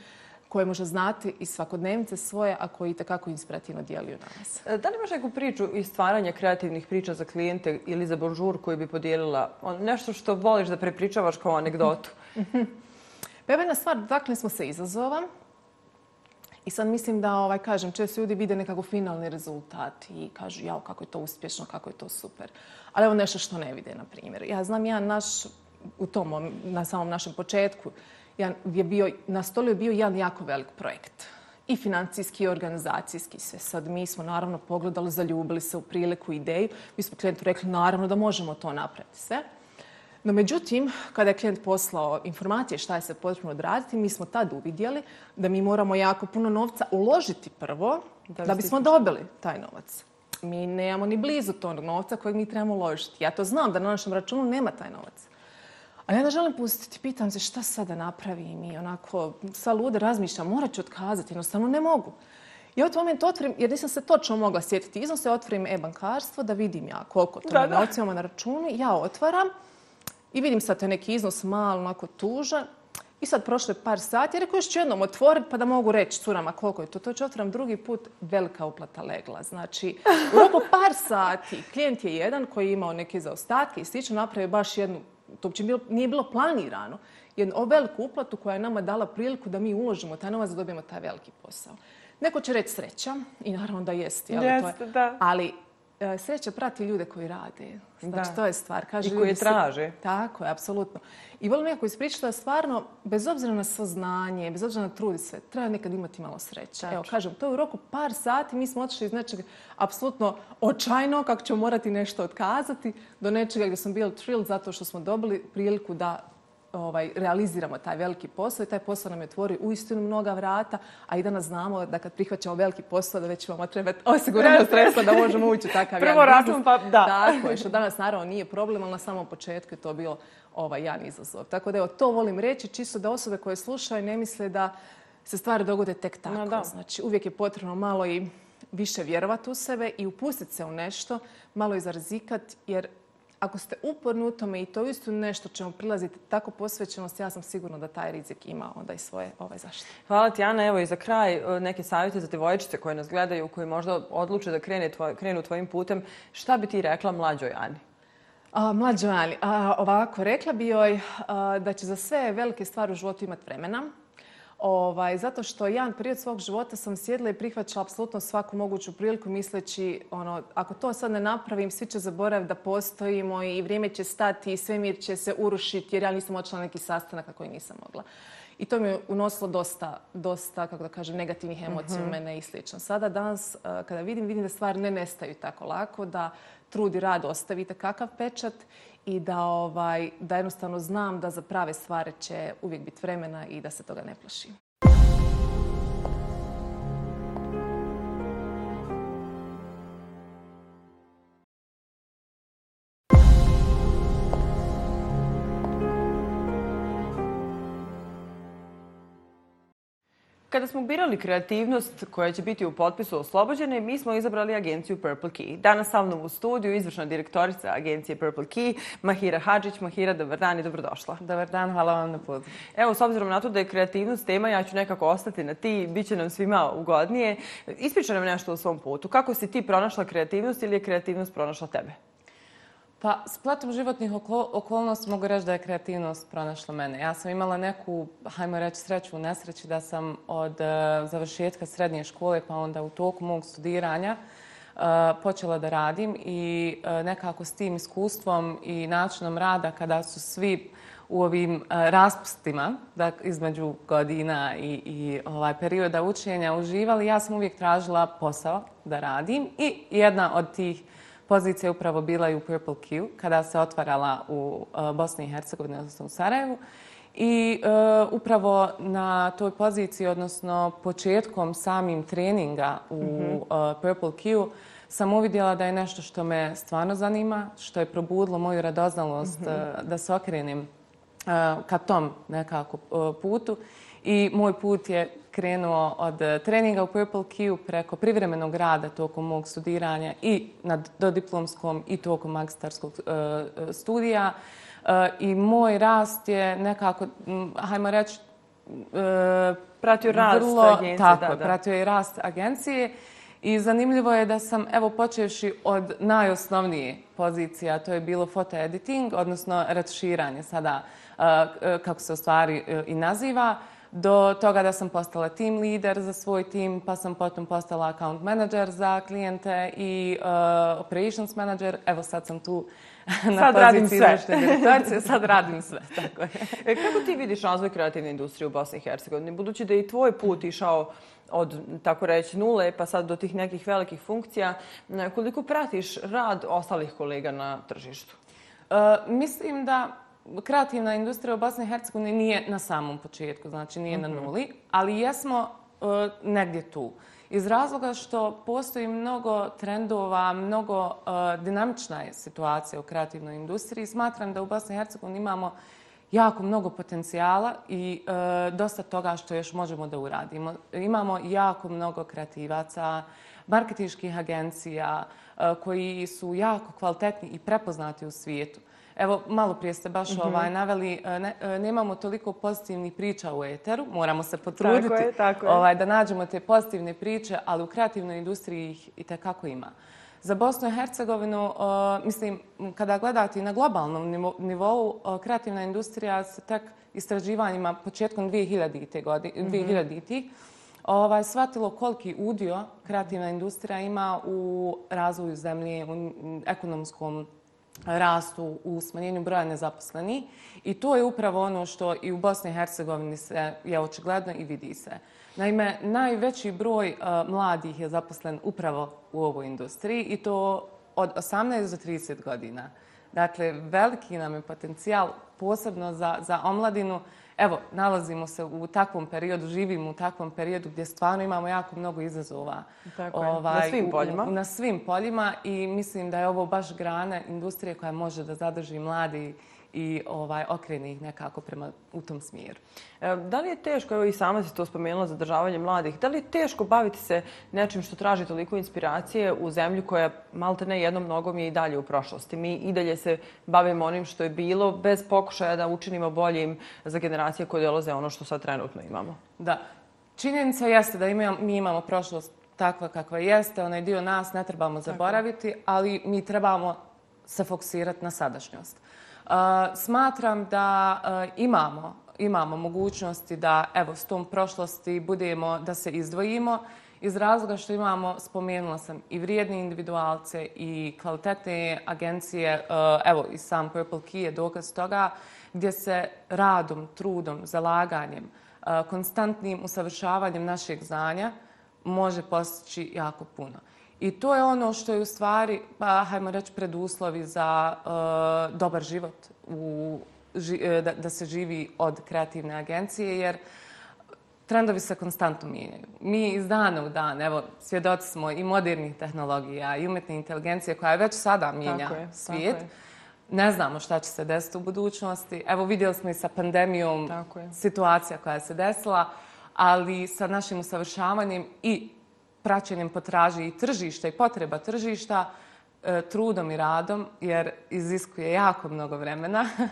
koje možda znate iz svakodnevnice svoje, a koji itekako inspirativno dijeli u nas. E, da li imaš neku priču iz stvaranja kreativnih priča za klijente ili za bonžur koju bi podijelila nešto što voliš da prepričavaš kao anegdotu? <laughs> Bebena stvar, dakle smo se izazovam. I sad mislim da, ovaj, kažem, često ljudi vide nekako finalni rezultat i kažu, jao, kako je to uspješno, kako je to super. Ali evo nešto što ne vide, na primjer. Ja znam, ja naš, u tom, na samom našem početku, uh, je bio, na stolu je bio jedan jako velik projekt i financijski i organizacijski sve. Sad mi smo naravno pogledali, zaljubili se u priliku ideju. Mi smo klijentu rekli naravno da možemo to napraviti sve. No međutim, kada je klijent poslao informacije šta je se potrebno odraditi, mi smo tad uvidjeli da mi moramo jako puno novca uložiti prvo da, da bismo dobili taj novac. Mi nemamo ni blizu tog novca kojeg mi trebamo uložiti. Ja to znam da na našem računu nema taj novac. Ali ja ne želim pustiti. Pitam se šta sada napravim i onako sa luda razmišljam. Morat ću otkazati, jednostavno ne mogu. I u moment otvorim, jer nisam se točno mogla sjetiti, iznos se otvorim e-bankarstvo da vidim ja koliko to je novcijama na računu. Ja otvaram i vidim sad taj neki iznos malo, onako tužan. I sad prošle par sati, ja rekao još ću jednom otvoriti pa da mogu reći curama koliko je to. To ću otvoram drugi put, velika uplata legla. Znači, u roku par sati klijent je jedan koji je imao neke zaostatke i slično napravio baš jednu to uopće nije bilo planirano, jednu veliku uplatu koja je nama dala priliku da mi uložimo taj novac da dobijemo taj veliki posao. Neko će reći sreća i naravno da jest, jel, jest to je. da. ali E, Sreća prati ljude koji rade. Znači, da. to je stvar. Kaže, I koje traže. Si... Tako je, apsolutno. I volim nekako ispričati da stvarno, bez obzira na saznanje, bez obzira na trudi se, treba nekad imati malo sreće. Evo, kažem, to je u roku par sati. Mi smo otišli iz nečega apsolutno očajno kako ćemo morati nešto otkazati do nečega gdje smo bili thrilled zato što smo dobili priliku da ovaj, realiziramo taj veliki posao i taj posao nam je otvori u istinu mnoga vrata, a i danas znamo da kad prihvaćamo veliki posao da već imamo trebati osigurano sredstvo da možemo ući u takav Prvo jedan biznis. Prvo pa da. Tako je, što danas naravno nije problem, ali na samom početku je to bio ovaj jedan izazov. Tako da evo, to volim reći čisto da osobe koje slušaju ne misle da se stvari dogode tek tako. No, znači uvijek je potrebno malo i više vjerovati u sebe i upustiti se u nešto, malo i zarizikati jer Ako ste uporni u tome i to je isto nešto čemu prilazite tako posvećenost, ja sam sigurna da taj rizik ima onda i svoje ovaj zaštite. Hvala ti, Ana. Evo i za kraj e, neke savjete za devojčice koje nas gledaju, koje možda odluče da krene tvoj, krenu tvojim putem. Šta bi ti rekla mlađoj Ani? A, mlađoj Ani, a, ovako, rekla bi joj a, da će za sve velike stvari u životu imati vremena, Ovaj, zato što ja period svog života sam sjedla i prihvaćala apsolutno svaku moguću priliku misleći ono, ako to sad ne napravim, svi će zaboraviti da postojimo i vrijeme će stati i svemir će se urušiti jer ja nisam očela neki sastanak koji nisam mogla. I to mi je unosilo dosta, dosta kako da kažem, negativnih emocija mm -hmm. u mhm. mene i slično. Sada danas eh, kada vidim, vidim da stvari ne nestaju tako lako, da trud i rad ostavite kakav pečat i da, ovaj, da jednostavno znam da za prave stvari će uvijek biti vremena i da se toga ne plašim. Kada smo birali kreativnost koja će biti u potpisu oslobođene, mi smo izabrali agenciju Purple Key. Danas sa mnom u studiju izvršna direktorica agencije Purple Key, Mahira Hadžić. Mahira, dobar dan i dobrodošla. Dobar dan, hvala vam na put. Evo, s obzirom na to da je kreativnost tema, ja ću nekako ostati na ti, bit će nam svima ugodnije. Ispričaj nam nešto o svom putu. Kako si ti pronašla kreativnost ili je kreativnost pronašla tebe? Pa, spletom životnih okolnost mogu reći da je kreativnost pronašla mene. Ja sam imala neku, hajmo reći, sreću u nesreći da sam od uh, e, završetka srednje škole pa onda u toku mog studiranja uh, počela da radim i uh, nekako s tim iskustvom i načinom rada kada su svi u ovim uh, raspustima dak, između godina i, i ovaj perioda učenja uživali, ja sam uvijek tražila posao da radim i jedna od tih uh, pozicija je upravo bila i u Purple Q kada se otvarala u e, Bosni i Hercegovini, odnosno u Sarajevu. I e, upravo na toj poziciji, odnosno početkom samim treninga u mm -hmm. e, Purple Q, sam uvidjela da je nešto što me stvarno zanima, što je probudilo moju radoznalost mm -hmm. e, da se okrenim e, ka tom nekako e, putu. I moj put je krenuo od eh, treninga u Purple Q preko privremenog rada tokom mog studiranja i nad, do diplomskom i tokom magistarskog e, studija. E, I moj rast je nekako, hajmo reći, e, pratio rast vrlo, agencije. Tako, da, da. pratio je rast agencije. I zanimljivo je da sam, evo, počeši od najosnovnije pozicija, to je bilo foto editing, odnosno retuširanje sada, kako se u stvari i naziva, uh, do toga da sam postala team leader za svoj tim, pa sam potom postala account manager za klijente i uh, operations manager. Evo sad sam tu <laughs> na sad poziciji radim direktorice, sad radim sve. <laughs> Tako je. E, kako ti vidiš razvoj kreativne industrije u Bosni i Hercegovini? Budući da je i tvoj put išao od tako reći nule pa sad do tih nekih velikih funkcija, koliko pratiš rad ostalih kolega na tržištu? Uh, mislim da kreativna industrija u Bosni i Hercegovini nije na samom početku, znači nije na mhm. nuli, ali jesmo e, negdje tu. Iz razloga što postoji mnogo trendova, mnogo e, dinamična je situacija u kreativnoj industriji. Smatram da u Bosni i Hercegovini imamo jako mnogo potencijala i e, dosta toga što još možemo da uradimo. Imamo jako mnogo kreativaca, marketinjskih agencija koji su jako kvalitetni i prepoznati u svijetu. Evo, malo prije ste baš mhm. ovaj naveli, e, ne, e, nemamo toliko pozitivnih priča u eteru, moramo se potruditi tako je, tako je. Ovaj, da nađemo te pozitivne priče, ali u kreativnoj industriji ih i tekako ima. Za Bosnu i Hercegovinu, e, mislim, kada gledate na globalnom nivou, kreativna industrija se tek istraživanjima početkom 2000-ih godine, 2000 mm -hmm. Ovaj, shvatilo koliki udio kreativna industrija ima u razvoju zemlje, u ekonomskom rastu u smanjenju broja nezaposleni i to je upravo ono što i u Bosni i Hercegovini se je očigledno i vidi se. Naime, najveći broj e, mladih je zaposlen upravo u ovoj industriji i to od 18 do 30 godina. Dakle, veliki nam je potencijal, posebno za, za omladinu, Evo, nalazimo se u takvom periodu, živimo u takvom periodu gdje stvarno imamo jako mnogo izazova. Tako ovaj, je. Na ovaj, svim poljima. U, na svim poljima i mislim da je ovo baš grana industrije koja može da zadrži mladi uh, i ovaj, okrene ih nekako prema u tom smjeru. E, da li je teško, evo i sama se to spomenula, zadržavanje mladih, da li je teško baviti se nečim što traži toliko inspiracije u zemlju koja malte ne jednom nogom je i dalje u prošlosti? Mi i dalje se bavimo onim što je bilo bez pokušaja da učinimo boljim za generacije koje dolaze ono što sad trenutno imamo. Da. Činjenica jeste da mi imamo prošlost takva kakva jeste, onaj dio nas ne trebamo zaboraviti, ali mi trebamo se fokusirati na sadašnjost. Eh, smatram da eh, imamo imamo mogućnosti da evo s tom prošlosti budemo da se izdvojimo iz razloga što imamo spomenula sam i vrijedne individualce i kvalitetne agencije eh, evo i sam Purple Key je dokaz toga gdje se radom, trudom, zalaganjem, konstantnim usavršavanjem našeg znanja može postići jako puno. I to je ono što je u stvari, pa, hajmo reći, preduslovi za uh, dobar život u, ži, e, da, da se živi od kreativne agencije, jer trendovi se konstantno mijenjaju. Mi iz dana u dan, evo, svjedoci smo i modernih tehnologija i umjetne inteligencije koja već sada mijenja tako je, svijet. Tako je. Ne znamo šta će se desiti u budućnosti. Evo, vidjeli smo i sa pandemijom tako je. situacija koja se desila, ali sa našim usavršavanjem i praćenjem potraži i tržišta i potreba tržišta, e, trudom i radom, jer iziskuje jako mnogo vremena, <laughs> e,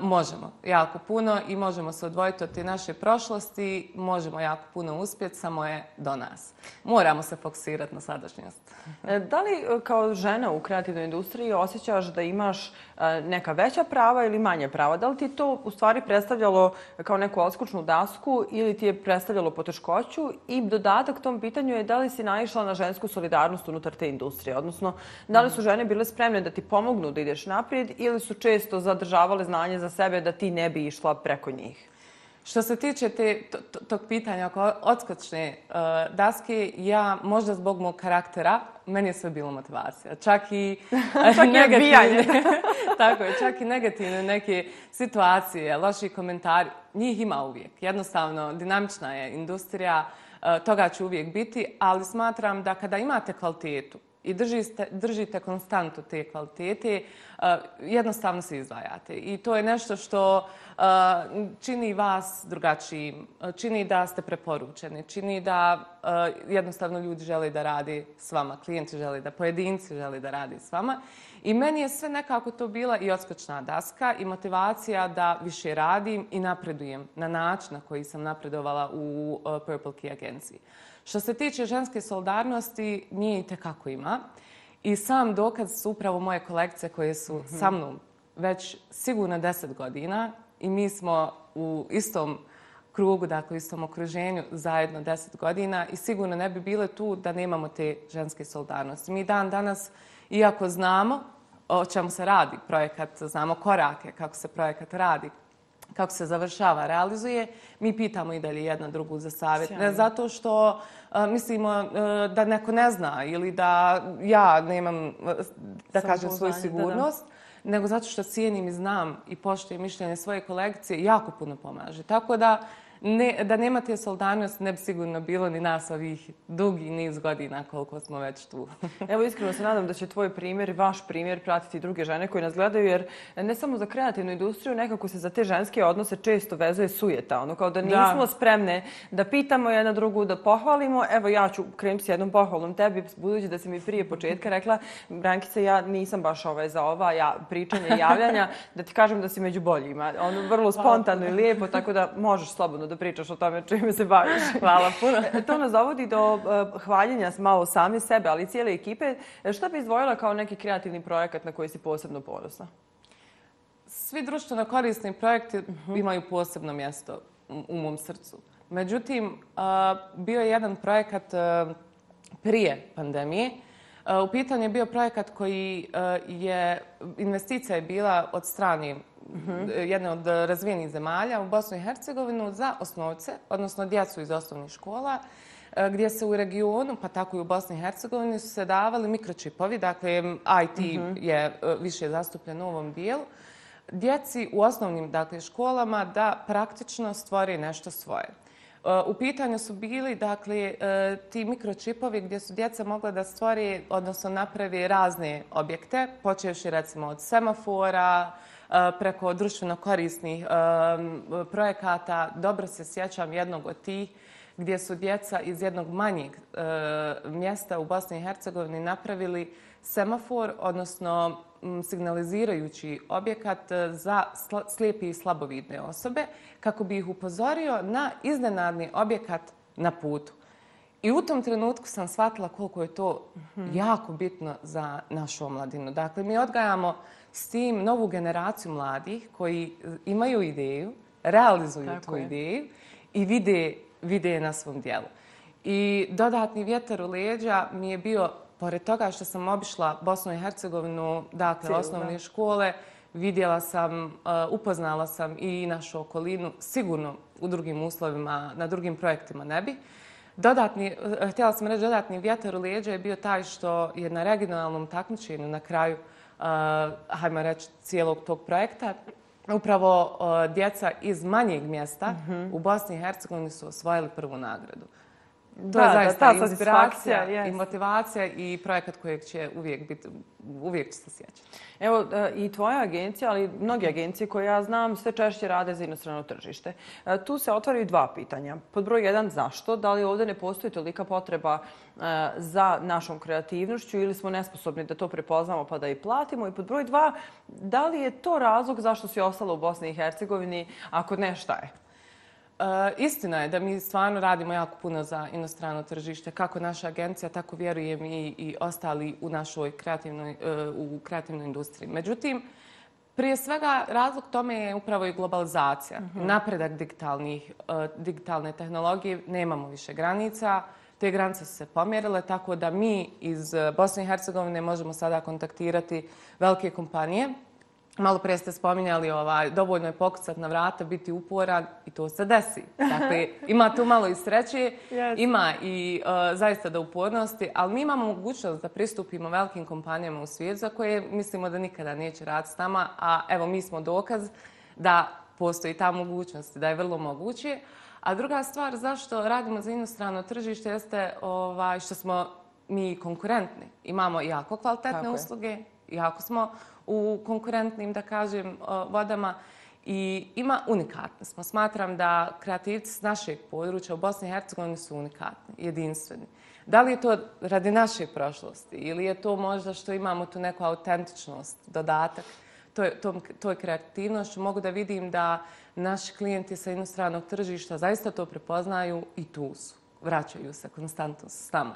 možemo jako puno i možemo se odvojiti od te naše prošlosti, možemo jako puno uspjeti, samo je do nas. Moramo se fokusirati na sadašnjost. E, da li kao žena u kreativnoj industriji osjećaš da imaš uh, E, neka veća prava ili manje prava. Da li ti to u stvari predstavljalo kao neku odskučnu dasku ili ti je predstavljalo poteškoću? I dodatak tom pitanju je da li si naišla na žensku solidarnost unutar te industrije? Odnosno, da li su žene bile spremne da ti pomognu da ideš naprijed ili su često zadržavale znanje za sebe da ti ne bi išla preko njih? Što se tiče te, tog pitanja oko odskočne uh, e, daske, ja možda zbog mog karaktera meni je sve bilo motivacija. Čak i <laughs> čak <laughs> negativne. I <laughs> tako je, čak i negativne neke situacije, loši komentari. Njih ima uvijek. Jednostavno, dinamična je industrija, e, toga će uvijek biti, ali smatram da kada imate kvalitetu, i držite, držite konstantu te kvalitete, eh, jednostavno se izdvajate. I to je nešto što eh, čini vas drugačijim, eh, čini da ste preporučeni, čini da jednostavno ljudi žele da radi s vama, klijenti žele da, pojedinci žele da radi s vama. I meni je sve nekako to bila i odskočna daska i motivacija da više radim i napredujem na način na koji sam napredovala u Purple Key agenciji. Što se tiče ženske solidarnosti, nije i tekako ima. I sam dokaz su upravo moje kolekcije koje su mhm. sa mnom već sigurno deset godina i mi smo u istom krugu, dakle u istom okruženju, zajedno deset godina i sigurno ne bi bile tu da nemamo te ženske solidarnosti. Mi dan danas, iako znamo o čemu se radi projekat, znamo korake kako se projekat radi, kako se završava, realizuje, mi pitamo i dalje jedna drugu za savjet. Ne zato što mislimo e, da neko ne zna ili da ja nemam, da Sam kažem, svoju sigurnost, da, da. nego zato što cijenim i znam i poštujem mišljenje svoje kolekcije, jako puno pomaže. Tako da, ne, da nema te soldanost, ne bi sigurno bilo ni nas ovih dugi niz godina koliko smo već tu. <laughs> Evo iskreno se nadam da će tvoj primjer, vaš primjer pratiti druge žene koje nas gledaju, jer ne samo za kreativnu industriju, nekako se za te ženske odnose često vezuje sujeta. Ono kao da nismo da. spremne da pitamo jedna drugu, da pohvalimo. Evo ja ću krenuti s jednom pohvalom tebi, budući da si mi prije početka rekla, Brankice, ja nisam baš ovaj za ova ja, pričanje i javljanja, da ti kažem da si među boljima. Ono vrlo spontano i lijepo, tako da možeš slobodno da da pričaš o tome čime se baviš. <laughs> Hvala puno. E, to nas dovodi do e, hvaljenja malo sami sebe, ali i cijele ekipe. E, šta bi izdvojila kao neki kreativni projekat na koji si posebno ponosna? Svi društveno korisni projekti mhm. imaju posebno mjesto u mom srcu. Međutim, bio je jedan projekat prije pandemije. U pitanju je bio projekat koji je, investicija je bila od strane Mhm. jedne od razvijenih zemalja u Bosnu i Hercegovinu za osnovce, odnosno djecu iz osnovnih škola, e, gdje se u regionu, pa tako i u Bosni i Hercegovini, su se davali mikročipovi, dakle IT mhm. je e, više zastupljen u ovom dijelu, djeci u osnovnim dakle, školama da praktično stvore nešto svoje. E, u pitanju su bili dakle, ti mikročipovi gdje su djeca mogla da stvore, odnosno napravi razne objekte, počeoši recimo od semafora, preko društveno korisnih projekata. Dobro se sjećam jednog od tih gdje su djeca iz jednog manjeg mjesta u Bosni i Hercegovini napravili semafor, odnosno signalizirajući objekat za slijepi i slabovidne osobe kako bi ih upozorio na iznenadni objekat na putu. I u tom trenutku sam shvatila koliko je to mhm. jako bitno za našu omladinu. Dakle, mi odgajamo uh, s tim novu generaciju mladih koji e, imaju ideju, realizuju Tako tu je. ideju i vide, vide je na svom dijelu. I dodatni vjetar u leđa mi je bio, pored toga što sam obišla Bosnu i Hercegovinu, dakle, Cijelu, osnovne da. škole, vidjela sam, e, upoznala sam i našu okolinu, sigurno u drugim uslovima, na drugim projektima ne bi. Dodatni, e, htjela sam reći, dodatni vjetar u leđa je bio taj što je na regionalnom takmičenju na kraju uh, uh, hajmo reći, cijelog tog projekta. Upravo uh, djeca iz manjeg mjesta mm -hmm. u Bosni i Hercegovini su osvojili prvu nagradu. Uh, To da, je zaista da, ta satisfakcija yes. i motivacija i projekat kojeg će uvijek biti uvijek će se sjećati. Evo, e, i tvoja agencija, ali i mnogi agencije koje ja znam, sve češće rade za inostrano tržište. E, tu se otvaraju dva pitanja. Pod broj jedan, zašto? Da li ovdje ne postoji tolika potreba e, za našom kreativnošću ili smo nesposobni da to prepoznamo pa da i platimo? I pod broj dva, da li je to razlog zašto si ostala u Bosni i Hercegovini, ako ne, šta je? E, istina je da mi stvarno radimo jako puno za inostrano tržište. Kako naša agencija, tako vjerujem i, i ostali u našoj kreativnoj, e, u kreativnoj industriji. Međutim, prije svega razlog tome je upravo i globalizacija. Mm -hmm. Napredak digitalnih, e, digitalne tehnologije, nemamo više granica. Te granice su se pomjerile, tako da mi iz Bosne i Hercegovine možemo sada kontaktirati velike kompanije Malo pre ste spominjali, ovaj, dovoljno je pokucat na vrata, biti uporan i to se desi. Dakle, <laughs> ima tu malo i sreće, yes. ima i uh, zaista da upornosti, ali mi imamo mogućnost da pristupimo velikim kompanijama u svijet za koje mislimo da nikada neće rad s nama, a evo mi smo dokaz da postoji ta mogućnost, da je vrlo moguće. A druga stvar zašto radimo za inostrano tržište jeste ovaj, što smo mi konkurentni. Imamo jako kvalitetne Tako usluge, je jako smo u konkurentnim, da kažem, eh, vodama i ima unikatni smo. Smatram da kreativci s našeg područja u Bosni i Hercegovini su unikatni, jedinstveni. Da li je to radi naše prošlosti ili je to možda što imamo tu neku autentičnost, dodatak toj, tom, toj kreativnosti? Mogu da vidim da naši klijenti sa inostranog tržišta zaista to prepoznaju i tu su. Vraćaju se konstantno s nama.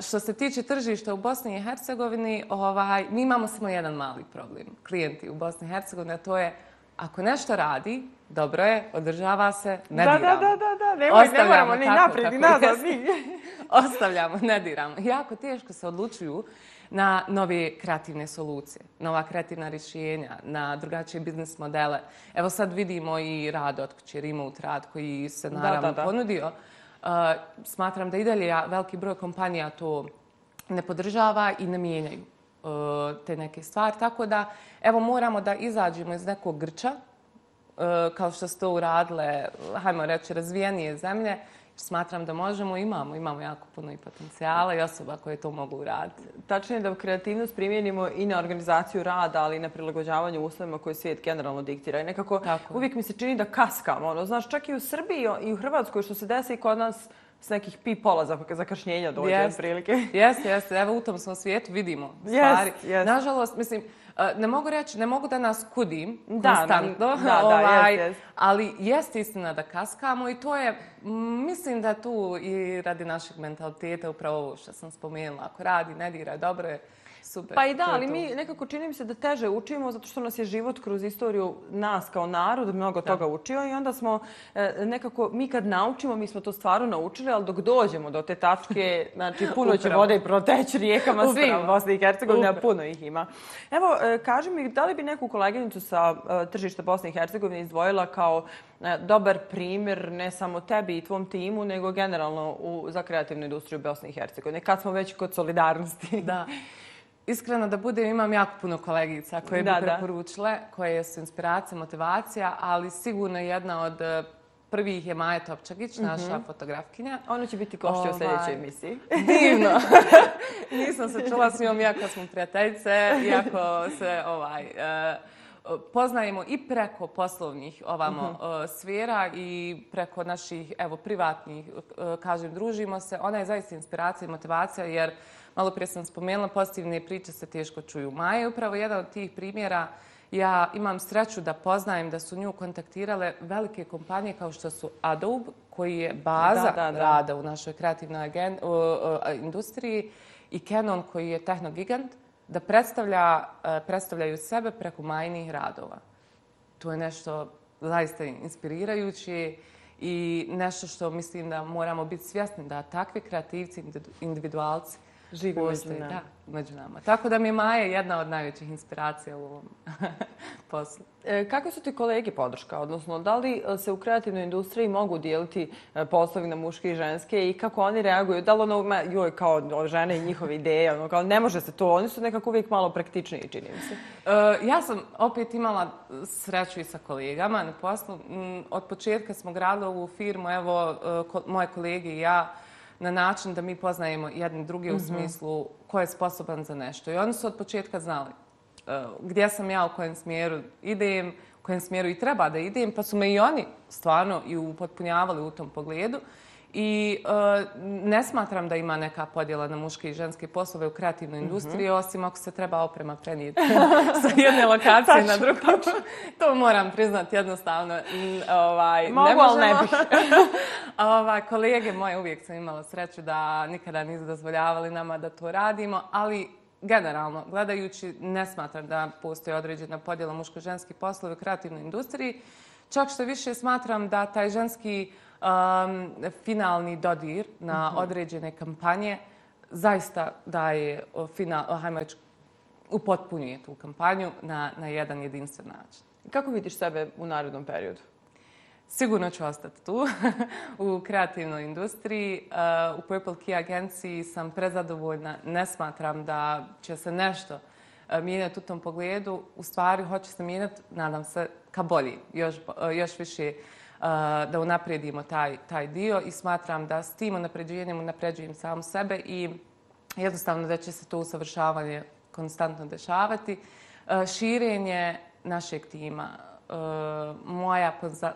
Što se tiče tržišta u Bosni i Hercegovini, ovaj, mi imamo samo jedan mali problem, klijenti u Bosni i Hercegovini, a to je ako nešto radi, dobro je, održava se, ne diramo. Da, da, da, da, nemoj, ne moramo ni naprijed, ni nazad, ni. <laughs> Ostavljamo, ne diramo. Jako teško se odlučuju na nove kreativne solucije, nova kreativna rješenja, na drugačije biznis modele. Evo sad vidimo i rad od kuće, remote rad koji se naravno ponudio. Da, da, da smatram da i dalje veliki broj kompanija to ne podržava i ne mijenjaju e, te neke stvari. Tako da, evo, moramo da izađemo iz nekog grča, e, kao što su to uradile, hajmo reći, razvijenije zemlje, uh, smatram da možemo, imamo, imamo jako puno i potencijala i osoba koje to mogu uraditi. Tačno je da kreativnost primjenimo i na organizaciju rada, ali i na prilagođavanje uslovima koje svijet generalno diktira. I nekako Tako. uvijek mi se čini da kaskamo. Ono, znaš, čak i u Srbiji i u Hrvatskoj što se desi kod nas s nekih pipola za zakašnjenja dođe yes. prilike. Jeste, jeste. Evo u tom svom svijetu vidimo stvari. Yes, yes. Nažalost, mislim, ne mogu reći, ne mogu da nas kudim da, konstantno, da, da, ovaj, jest, jest. ali jeste istina da kaskamo i to je, mislim da tu i radi našeg mentaliteta, upravo ovo što sam spomenula, ako radi, ne dira, dobro je, Super. Pa i da, ali mi nekako čini mi se da teže učimo zato što nas je život kroz istoriju nas kao narod mnogo da. toga učio i onda smo e, nekako, mi kad naučimo, mi smo to stvarno naučili, ali dok dođemo do te tačke, <laughs> znači puno će vode i proteći rijekama svim Bosne i Hercegovine, a puno ih ima. Evo, e, kaži mi, da li bi neku koleginicu sa e, tržišta Bosne i Hercegovine izdvojila kao dobar primjer ne samo tebi i tvom timu, nego generalno u, za kreativnu industriju Bosne i Hercegovine, kad smo već kod solidarnosti. Da. <laughs> Iskreno da budem, imam jako puno kolegica koje bi preporučile, koje su inspiracija, motivacija, ali sigurno jedna od eh, prvih je Maja Topčagić, mhm. naša fotografkinja. Ona će biti košća u ovaj, sljedećoj emisiji. <laughs> <laughs> Divno! Nisam se čula s njom, iako smo prijateljice, iako se ovaj... Uh, poznajemo i preko poslovnih ovamo uh mhm. -huh. E, sfera i preko naših evo privatnih e, kažem družimo se ona je zaista inspiracija i motivacija jer malo prije sam spomenula pozitivne priče se teško čuju Maja je upravo jedan od tih primjera ja imam sreću da poznajem da su nju kontaktirale velike kompanije kao što su Adobe koji je baza da, da, da. rada u našoj kreativnoj agen uh, uh, industriji i Canon koji je tehnogigant. gigant da predstavlja, e, predstavljaju sebe preko majnih radova. To je nešto zaista inspirirajuće i nešto što mislim da moramo biti svjesni da takvi kreativci, individualci, živi postoji, među, nama. Da, među nama. Tako da mi je Maja jedna od najvećih inspiracija u ovom <laughs> poslu. E, kako su ti kolege podrška? Odnosno, da li e, se u kreativnoj industriji mogu dijeliti e, poslovi na muške i ženske i kako oni reaguju? Da li ono, joj, kao žene i njihove ideje, ono, kao ne može se to, oni su nekako uvijek malo praktičniji, čini mi se. Ja sam opet imala sreću i sa kolegama na poslu. Mm, od početka smo gradili ovu firmu, evo, moje kolege i ja, na način da mi poznajemo jedne druge u mhm. smislu ko je sposoban za nešto. I oni su od početka znali eh, gdje sam ja, u kojem smjeru idem, u kojem smjeru i treba da idem, pa su me i oni stvarno i upotpunjavali u tom pogledu. I e, ne smatram da ima neka podjela na muške i ženske poslove u kreativnoj mhm. industriji, mm -hmm. osim ako se treba oprema prenijeti <laughs> sa jedne lokacije na drugu. <laughs> to moram priznati jednostavno. Ovaj, Mogu, ali ne bih. <laughs> ovaj, kolege moje uvijek sam imala sreću da nikada nisu dozvoljavali nama da to radimo, ali generalno, gledajući, ne smatram da postoji određena podjela muško-ženski poslove u kreativnoj industriji. Čak što više smatram da taj ženski uh, um, finalni dodir na mhm. određene kampanje zaista daje final, hajmo reći, upotpunjuje tu kampanju na, na jedan jedinstven način. Kako vidiš sebe u narodnom periodu? Sigurno ću ostati tu <laughs> u kreativnoj industriji. U Purple Key agenciji sam prezadovoljna. Ne smatram da će se nešto mijenjati u tom pogledu. U stvari, hoće se mijenjati, nadam se, ka bolji. Još, još više uh, da unaprijedimo taj, taj dio i smatram da s tim unapređenjem unapređujem sam sebe i jednostavno da će se to usavršavanje konstantno dešavati. Širenje našeg tima, moja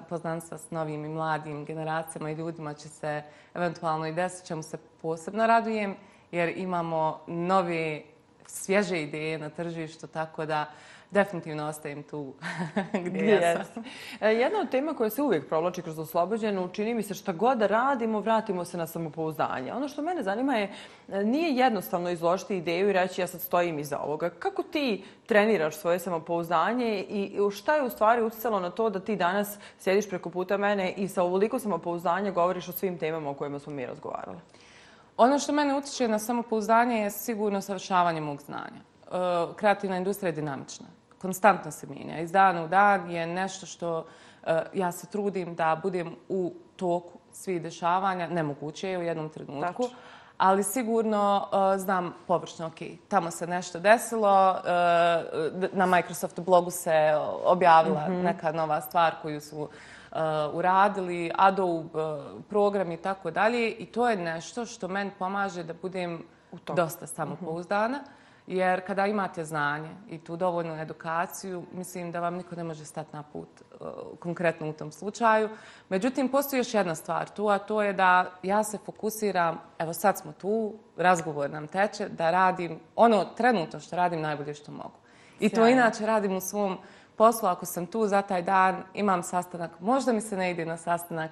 poznanstva s novim i mladim generacijama i ljudima će se eventualno i desiti, čemu se posebno radujem, jer imamo nove, svježe ideje na tržištu, tako da uh, definitivno ostajem tu <laughs> gdje ja sam. E, jedna od tema koja se uvijek provlači kroz oslobođenu, čini mi se šta god da radimo, vratimo se na samopouzdanje. Ono što mene zanima je, e, nije jednostavno izložiti ideju i reći ja sad stojim iza ovoga. Kako ti treniraš svoje samopouzdanje i šta je u stvari utjecalo na to da ti danas sjediš preko puta mene i sa ovoliko samopouzdanja govoriš o svim temama o kojima smo mi razgovarali? Ono što mene utječe na samopouzdanje je sigurno savršavanje mog znanja. E, kreativna industrija je dinamična konstantno se mijenja. Iz dana u dan je nešto što e, ja se trudim da budem u toku svih dešavanja, nemoguće je u jednom trenutku, ali sigurno e, znam površno, ok, tamo se nešto desilo, e, na Microsoft blogu se objavila mhm. neka nova stvar koju su uradili, Adobe program i tako dalje. I to je nešto što meni pomaže da budem dosta mhm. samopouzdana. Mm -hmm. Jer kada imate znanje i tu dovoljnu edukaciju, mislim da vam niko ne može stati na put e, konkretno u tom slučaju. Međutim, postoji još jedna stvar tu, a to je da ja se fokusiram, evo sad smo tu, razgovor nam teče, da radim ono trenutno što radim najbolje što mogu. I to inače radim u svom poslu. Ako sam tu za taj dan, imam sastanak, možda mi se ne ide na sastanak,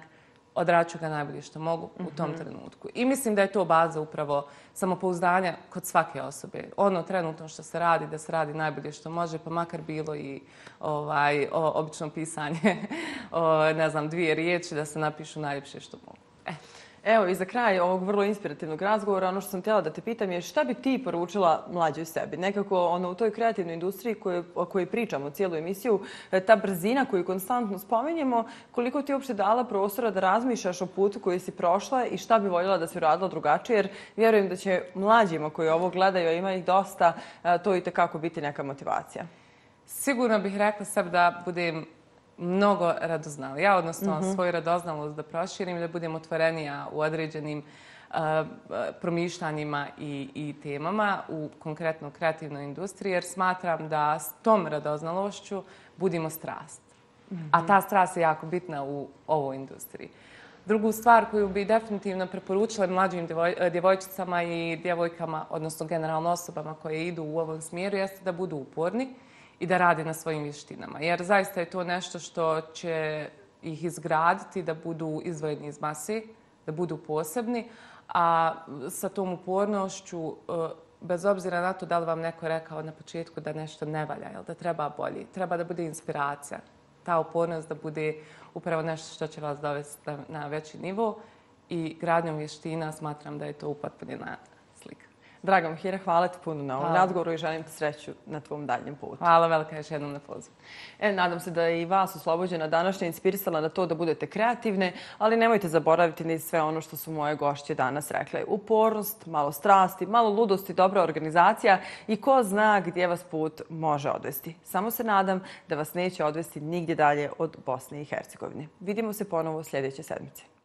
odraću ga najbolje što mogu mm -hmm. u tom mhm. trenutku. I mislim da je to baza upravo samopouzdanja kod svake osobe. Ono trenutno što se radi, da se radi najbolje što može, pa makar bilo i ovaj, o, obično pisanje, <laughs> o, ne znam, dvije riječi da se napišu najljepše što mogu. E. Evo i za kraj ovog vrlo inspirativnog razgovora, ono što sam htjela da te pitam je šta bi ti poručila mlađoj sebi? Nekako ono, u toj kreativnoj industriji koje, o kojoj pričamo cijelu emisiju, e, ta brzina koju konstantno spominjemo, koliko ti je uopšte dala prostora da razmišljaš o putu koji si prošla i šta bi voljela da se uradila drugačije? Jer vjerujem da će mlađima koji ovo gledaju, a ima ih dosta, e, to i tekako biti neka motivacija. Sigurno bih rekla sam da budem mnogo radoznali. Ja, odnosno, mm -hmm. svoju radoznalost da proširim, da budem otvorenija u određenim eh, eh, promišljanjima i, i temama u konkretno kreativnoj industriji, jer smatram da s tom radoznalošću budimo strast. Mm -hmm. A mhm. ta strast je jako bitna u ovoj industriji. Drugu stvar koju bi definitivno preporučila mlađim eh, djevojčicama i djevojkama, odnosno generalno osobama koje idu u ovom smjeru, jeste da budu uporni. Mm i da rade na svojim vještinama. Jer zaista je to nešto što će ih izgraditi da budu izvojeni iz mase, da budu posebni, a sa tom upornošću, e, bez obzira na to da li vam neko rekao na početku da nešto ne valja, da treba bolje, treba da bude inspiracija, ta upornost da bude upravo nešto što će vas dovesti na veći nivo i gradnjom vještina smatram da je to upotpunjena Drago Mahira, hvala ti puno na ovom razgovoru i želim ti sreću na tvom daljem putu. Hvala velika još jednom na pozivu. E, nadam se da je i vas oslobođena današnja inspirisala na to da budete kreativne, ali nemojte zaboraviti ni sve ono što su moje gošće danas rekle. Upornost, malo strasti, malo ludosti, dobra organizacija i ko zna gdje vas put može odvesti. Samo se nadam da vas neće odvesti nigdje dalje od Bosne i Hercegovine. Vidimo se ponovo sljedeće sedmice.